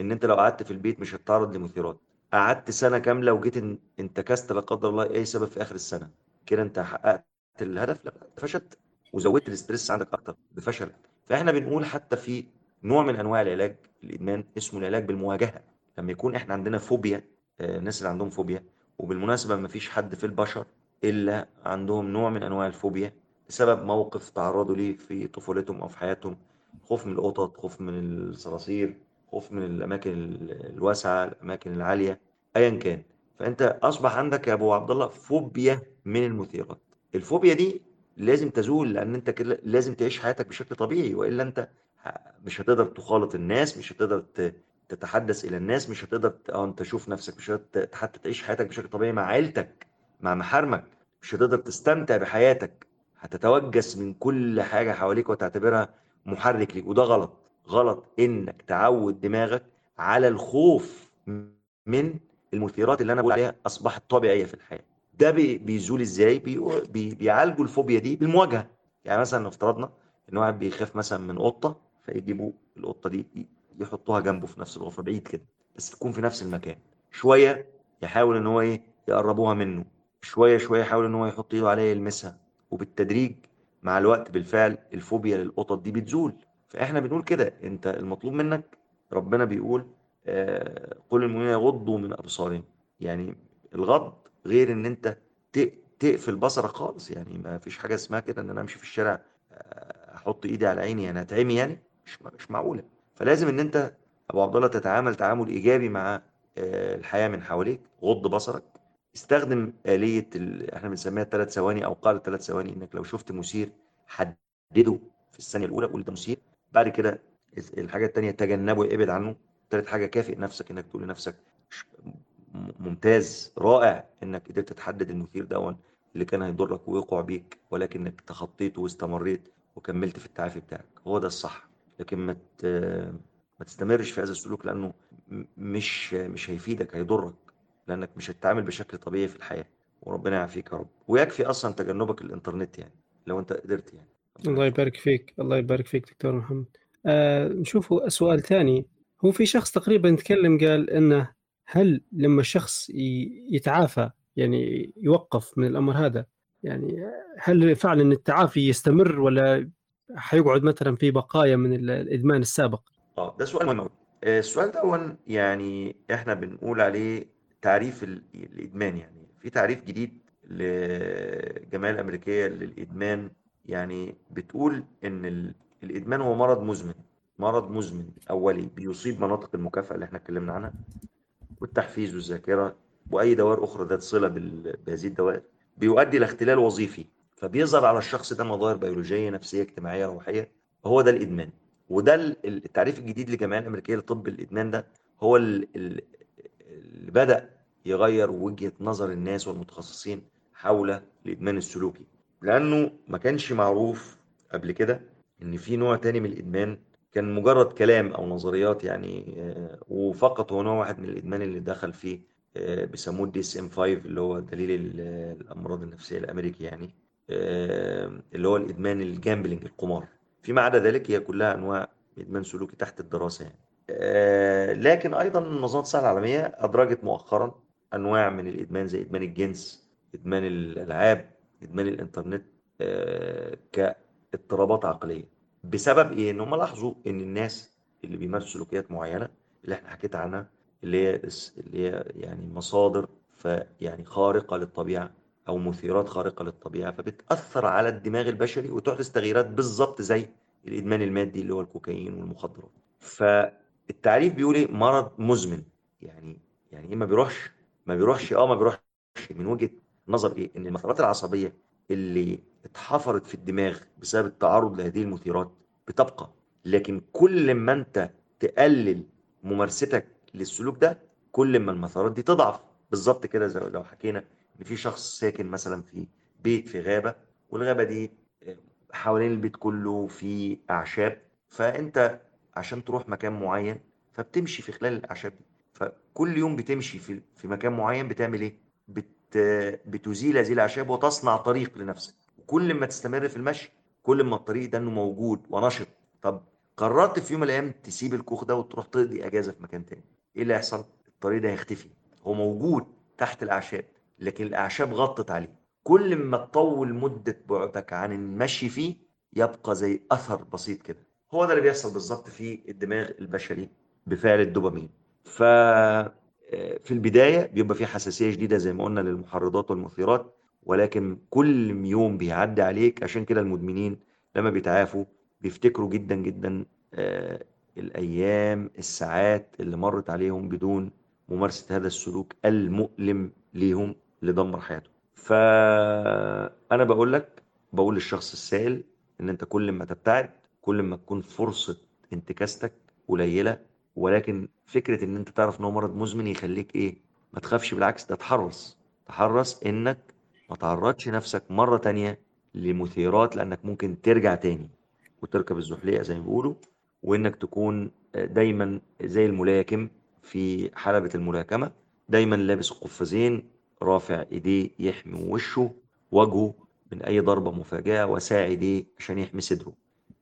إن أنت لو قعدت في البيت مش هتتعرض لمثيرات؟ قعدت سنة كاملة وجيت إن- انتكست لا قدر الله أي سبب في آخر السنة. كده أنت حققت الهدف؟ لا. فشلت وزودت الاسترس عندك أكتر بفشلك. فإحنا بنقول حتى في نوع من أنواع العلاج الإدمان اسمه العلاج بالمواجهة. لما يكون إحنا عندنا فوبيا آه، الناس اللي عندهم فوبيا وبالمناسبة ما فيش حد في البشر إلا عندهم نوع من أنواع الفوبيا بسبب موقف تعرضوا ليه في طفولتهم أو في حياتهم. خوف من القطط خوف من الصراصير خوف من الأماكن ال- الواسعة الأماكن العالية ايا كان. فأنت أصبح عندك يا أبو عبد الله فوبيا من المثيرات. الفوبيا دي لازم تزول لأن أنت كده لازم تعيش حياتك بشكل طبيعي وإلا أنت مش هتقدر تخالط الناس مش هتقدر تتحدث إلى الناس مش هتقدر آه أنت تشوف نفسك مش هتقدر حتى تعيش حياتك بشكل طبيعي مع عيلتك مع محارمك مش هتقدر تستمتع بحياتك. هتتوجس من كل حاجة حواليك وتعتبرها محرك ليك. وده غلط. غلط إنك تعود دماغك على الخوف من المثيرات اللي أنا بقول عليها أصبحت طبيعية في الحياة. ده بي- بيزول إزاي؟ بي- بي- بيعالجوا الفوبيا دي بالمواجهة. يعني مثلا لو افترضنا إن واحد بيخاف مثلا من قطة فيجيبوا القطة دي يحطوها جنبه في نفس الغرفة بعيد كده بس تكون في نفس المكان. شوية يحاول إن هو إيه يقربوها منه. شوية شوية يحاول إن هو يحط إيده عليها يلمسها. وبالتدريج مع الوقت بالفعل الفوبيا للقطط دي بتزول. فإحنا بنقول كده أنت المطلوب منك ربنا بيقول آه، قل للمؤمنين يغضوا من أبصارهم. يعني الغض غير إن أنت تقفل بصرك خالص. يعني ما فيش حاجة اسمها كده إن أنا أمشي في الشارع آه، أحط إيدي على عيني يعني هتعمي يعني. مش مش معقولة. فلازم إن أنت أبو عبد الله تتعامل تعامل إيجابي مع آه، الحياة من حواليك غض بصرك. استخدم آلية. إحنا بنسميها الثلاث ثواني أو قاعدة الثلاث ثواني إنك لو شفت مثير حدده في الثانية الأولى قول ده مثير بعد كده الحاجة التانية تجنبه ابعد عنه. تالت حاجة كافئ نفسك إنك تقول لنفسك ممتاز رائع إنك قدرت تحدد المثير ده اللي كان هيضرك ويقع بيك ولكنك تخطيته واستمريت وكملت في التعافي بتاعك. هو ده الصح. لكن ما. ما تستمرش في هذا السلوك لأنه مش مش هيفيدك هيضرك لأنك مش هتتعامل بشكل طبيعي في الحياة. وربنا يعافيك يا رب. ويكفي أصلا تجنبك الإنترنت يعني لو أنت قدرت يعني. الله يبارك فيك الله يبارك فيك دكتور محمد. آه نشوف سؤال ثاني. هو في شخص تقريبا تكلم قال إنه هل لما الشخص يتعافى يعني يوقف من الأمر هذا يعني هل فعلا التعافي يستمر ولا حيقعد مثلا في بقايا من ال- الإدمان السابق. آه ده سؤال مهم. آه، السؤال ده يعني إحنا بنقول عليه تعريف ال- الإدمان يعني. في تعريف جديد للجمعيه الأمريكية للإدمان. يعني بتقول إن ال- الإدمان هو مرض مزمن مرض مزمن أولي بيصيب مناطق المكافأة اللي إحنا اتكلمنا عنها والتحفيز والذاكرة وأي دوائر أخرى ذات صلة بهذه الدوائر بيؤدي إلى اختلال وظيفي. فبيظهر على الشخص ده مظاهر بيولوجية نفسية اجتماعية روحية. هو ده الإدمان. وده ال- ال- التعريف الجديد للجمعيه الامريكيه لطب الإدمان ده هو ال- ال- اللي بدأ يغير وجهة نظر الناس والمتخصصين حول الإدمان السلوكي. لأنه ما كانش معروف قبل كده إن في نوع تاني من الإدمان كان مجرد كلام أو نظريات يعني آه، وفقط هو نوع واحد من الإدمان اللي دخل فيه آه، بيسموه ال DSM 5 اللي هو دليل ال- الأمراض النفسية الأمريكي يعني. اللي هو الإدمان ال gambling القمار. فيما عدا ذلك هي كلها أنواع إدمان سلوكي تحت الدراسة يعني. آه، لكن أيضا منظمة الصحة العالمية أدرجت مؤخرا أنواع من الإدمان زي إدمان الجنس إدمان الألعاب إدمان الإنترنت آه، كاضطرابات عقلية. بسبب إيه؟ إن هم لاحظوا إن الناس اللي بيمارسوا سلوكيات معينة اللي إحنا حكيت عنها اللي هي اللي هي يعني مصادر فيعني خارقة للطبيعة أو مثيرات خارقة للطبيعة فبتأثر على الدماغ البشري وتحدث تغييرات بالظبط زي الإدمان المادي اللي هو الكوكايين والمخدرات. فالتعريف بيقول إيه؟ مرض مزمن. يعني يعني إيه ما بيروحش؟ ما بيروحش آه ما بيروحش. من وجهة نظر إيه؟ إن المسارات العصبية اللي اتحفرت في الدماغ بسبب التعرض لهذه المثيرات بتبقى. لكن كل ما أنت تقلل ممارستك للسلوك ده كل ما المسارات دي تضعف. بالظبط كده زي لو حكينا إن في شخص ساكن مثلا في بيت في غابة والغابة دي حوالين البيت كله في أعشاب. فأنت عشان تروح مكان معين فبتمشي في خلال الأعشاب دي. فكل يوم بتمشي في في مكان معين بتعمل إيه؟ بت بتزيل هذه الأعشاب وتصنع طريق لنفسك. وكل ما تستمر في المشي كل ما الطريق ده إنه موجود ونشط. طب قررت في يوم من الأيام تسيب الكوخ ده وتروح تقضي أجازة في مكان تاني؟ إيه اللي هيحصل؟ الطريق ده هيختفي. هو موجود تحت الأعشاب. لكن الأعشاب غطت عليه. كل ما تطول مدة بعدك عن المشي فيه يبقى زي أثر بسيط كده. هو ده اللي بيحصل بالظبط في الدماغ البشري بفعل الدوبامين. ف في البداية بيبقى في حساسية شديدة زي ما قلنا للمحرضات والمثيرات ولكن كل يوم بيعدي عليك عشان كده المدمنين لما بيتعافوا بيفتكروا جدا جدا الأيام الساعات اللي مرت عليهم بدون ممارسة هذا السلوك المؤلم ليهم. اللي دمر حياتهم فأنا بقول لك بقول للشخص السائل إن أنت كل ما تبتعد كل ما تكون فرصة انتكاستك قليلة ولكن فكرة إن أنت تعرف إن هو مرض مزمن يخليك إيه؟ ما تخافش بالعكس ده تحرص. تحرص إنك ما تعرضش نفسك مرة تانية لمثيرات لأنك ممكن ترجع تاني وتركب الزحليقة زي ما بيقولوا وإنك تكون دايما زي الملاكم في حلبة الملاكمة دايما لابس قفازين رافع ايديه يحمي وشه وجهه من اي ضربة مفاجئة وساعد عشان يحمي صدره.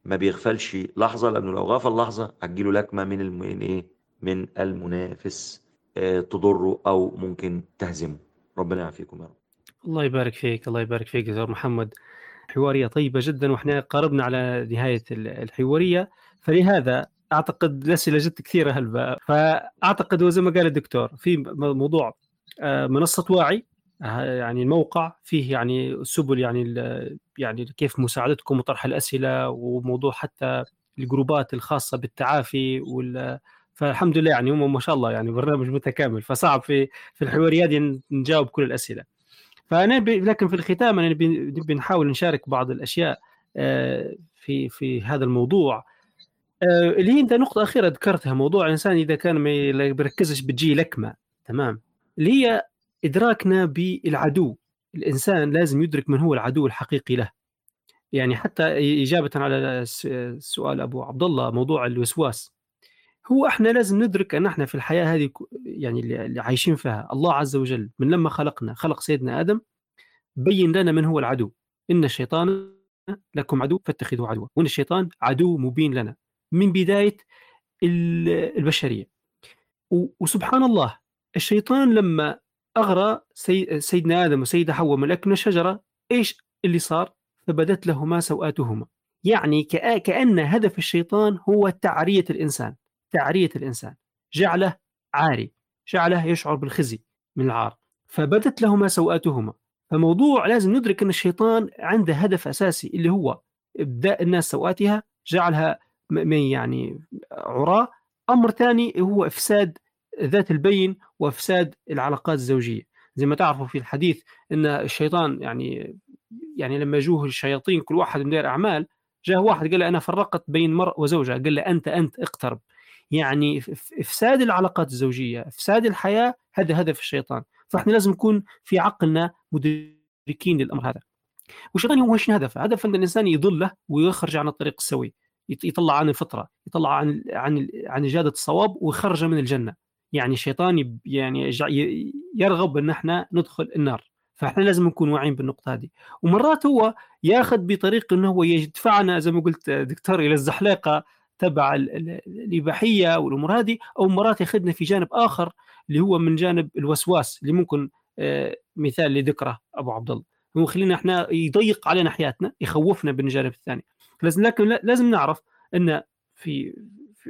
ما بيغفلش لحظة لأنه لو غفل لحظة هتجيله لكمة من الم... إيه؟ من المنافس آه تضره أو ممكن تهزمه. ربنا يعافيكم يا رب. الله يبارك فيك الله يبارك فيك دكتور محمد. حوارية طيبة جدا وإحنا قربنا على نهاية الحوارية. فلهذا أعتقد الأسئلة جت كثيرة هلبا. فأعتقد وزي ما قال الدكتور في موضوع منصة واعي. يعني الموقع فيه يعني سبل يعني يعني كيف مساعدتكم وطرح الأسئلة وموضوع حتى الجروبات الخاصة بالتعافي وال فالحمد لله يعني هم ما شاء الله يعني برنامج متكامل. فصعب في في الحواريات نجاوب كل الأسئلة. فأنا. لكن في الختام أنا بنحاول نشارك بعض الأشياء في في هذا الموضوع. اللي هي أنت نقطة أخيرة ذكرتها موضوع الإنسان إذا كان ما بيركزش بتجي لكمة. تمام؟ اللي هي إدراكنا بالعدو. الإنسان لازم يدرك من هو العدو الحقيقي له. يعني حتى إجابة على سؤال أبو عبد الله موضوع الوسواس. هو إحنا لازم ندرك أن إحنا في الحياة هذه يعني اللي عايشين فيها. الله عز وجل من لما خلقنا خلق سيدنا آدم بين لنا من هو العدو. إن الشيطان لكم عدو فاتخذوه عدوا. وإن الشيطان عدو مبين لنا. من بداية البشرية. وسبحان الله الشيطان لما أغرى سيدنا آدم وسيدة حواء من اكل الشجرة إيش اللي صار؟ فبدت لهما سوآتهما. يعني كأن هدف الشيطان هو تعرية الإنسان تعرية الإنسان. جعله عاري جعله يشعر بالخزي من العار. فبدت لهما سوآتهما. فموضوع لازم ندرك أن الشيطان عنده هدف أساسي اللي هو إبداء الناس سوآتها جعلها يعني عراة أمر ثاني هو إفساد ذات البين وإفساد العلاقات الزوجية. زي ما تعرفوا في الحديث أن الشيطان يعني يعني لما جوه الشياطين كل واحد مدير أعمال جاء واحد قال له أنا فرقت بين مرء وزوجها قال له أنت أنت اقترب. يعني إفساد العلاقات الزوجية إفساد الحياة هذا هدف الشيطان. فإحنا لازم نكون في عقلنا مدركين للأمر هذا. والشيطان هو إيش هدفه؟ هدف إن الإنسان يضله ويخرج عن الطريق السوي. يطلع عن الفطرة يطلع عن عن عن إجادة الصواب ويخرجه من الجنة. يعني الشيطان يعني يرغب أن إحنا ندخل النار. فاحنا لازم نكون واعيين بالنقطة هذه. ومرات هو ياخذ بطريق أنه هو يدفعنا زي ما قلت دكتور إلى الزحليقة تبع الإباحية والأمور هذه أو مرات ياخذنا في جانب آخر اللي هو من جانب الوسواس اللي ممكن مثال اللي ذكره أبو عبد الله. هو خلينا إحنا يضيق علينا حياتنا يخوفنا بالجانب الثاني. لازم لكن لازم نعرف أن في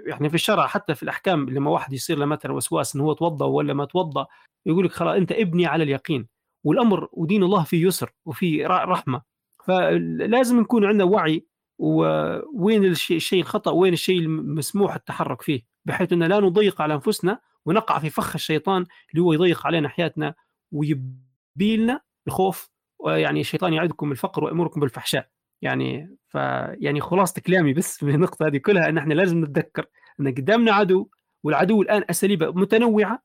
يعني في الشرع حتى في الأحكام لما واحد يصير له مثلا وسواس انه هو توضأ ولا ما توضأ يقول لك خلاص أنت ابني على اليقين والأمر ودين الله فيه يسر وفيه رحمة. فلازم نكون عندنا وعي ووين الشيء, الخطأ وين الشيء المسموح التحرك فيه بحيث ان لا نضيق على أنفسنا ونقع في فخ الشيطان اللي هو يضيق علينا حياتنا ويبي لنا الخوف يعني الشيطان يعدكم الفقر ويأمركم بالفحشاء. يعني ف يعني خلاصة كلامي بس من النقطة هذه كلها إن إحنا لازم نتذكر إن قدامنا عدو والعدو الآن اساليبه متنوعة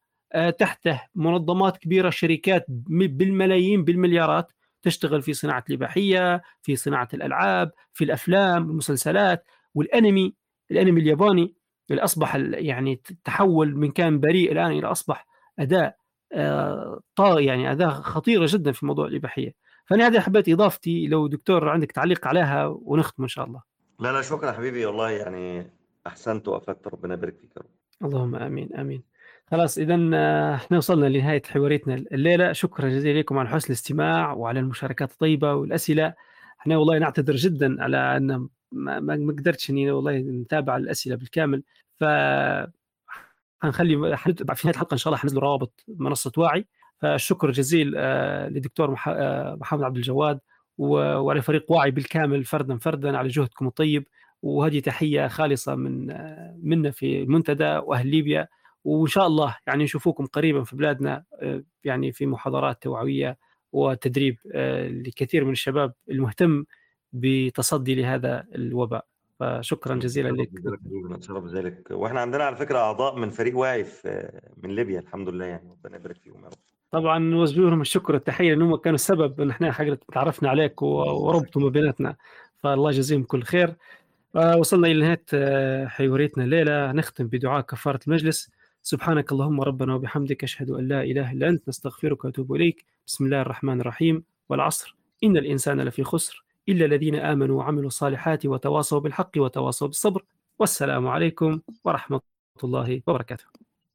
تحته منظمات كبيرة شركات بالملايين بالمليارات تشتغل في صناعة الإباحية في صناعة الألعاب في الأفلام المسلسلات. والأنمي الأنمي الياباني اللي أصبح يعني تحول من كان بريء الآن إلى أصبح أداة آه يعني أداة خطيرة جدا في موضوع الإباحية. فأنا هذه حبيت إضافتي لو دكتور عندك تعليق عليها ونختم إن شاء الله. لا لا شكرا حبيبي والله يعني أحسنت وأفدت ربنا يبارك فيك اللهم آمين آمين. خلاص إذا إحنا وصلنا لنهاية حواريتنا الليلة. شكرا جزيلا لكم على حسن الاستماع وعلى المشاركات الطيبة والأسئلة. إحنا والله نعتذر جدا على ما, ما قدرتش إني والله نتابع الأسئلة بالكامل. ف هنخلي في نهاية الحلقة إن شاء الله حنزل روابط منصة واعي. فالشكر جزيل لدكتور محمد عبد الجواد وعلى فريق واعي بالكامل فردا فردا على جهدكم الطيب. وهذه تحية خالصة من منا في المنتدى وأهل ليبيا. وإن شاء الله يعني نشوفوكم قريبا في بلادنا يعني في محاضرات توعوية وتدريب لكثير من الشباب المهتم بتصدي لهذا الوباء. فشكرا جزيلا لك. نتشرف ذلك وإحنا عندنا على فكرة أعضاء من فريق واعي من ليبيا الحمد لله يعني. ربنا يبارك فيهم يا رب. طبعا نوجه لهم الشكر والتحية لأنهم كانوا السبب إن إحنا حاجة تعرفنا عليك وربطوا ما بيناتنا. فالله يجزيهم كل خير. وصلنا إلى نهاية حواريتنا الليلة. نختم بدعاء كفارة المجلس. سبحانك اللهم ربنا وبحمدك أشهد أن لا إله إلا أنت نستغفرك ونتوب إليك. بسم الله الرحمن الرحيم. والعصر. إن الإنسان لفي خسر. إلا الذين آمنوا وعملوا الصالحات وتواصوا بالحق وتواصوا بالصبر. والسلام عليكم ورحمة الله وبركاته.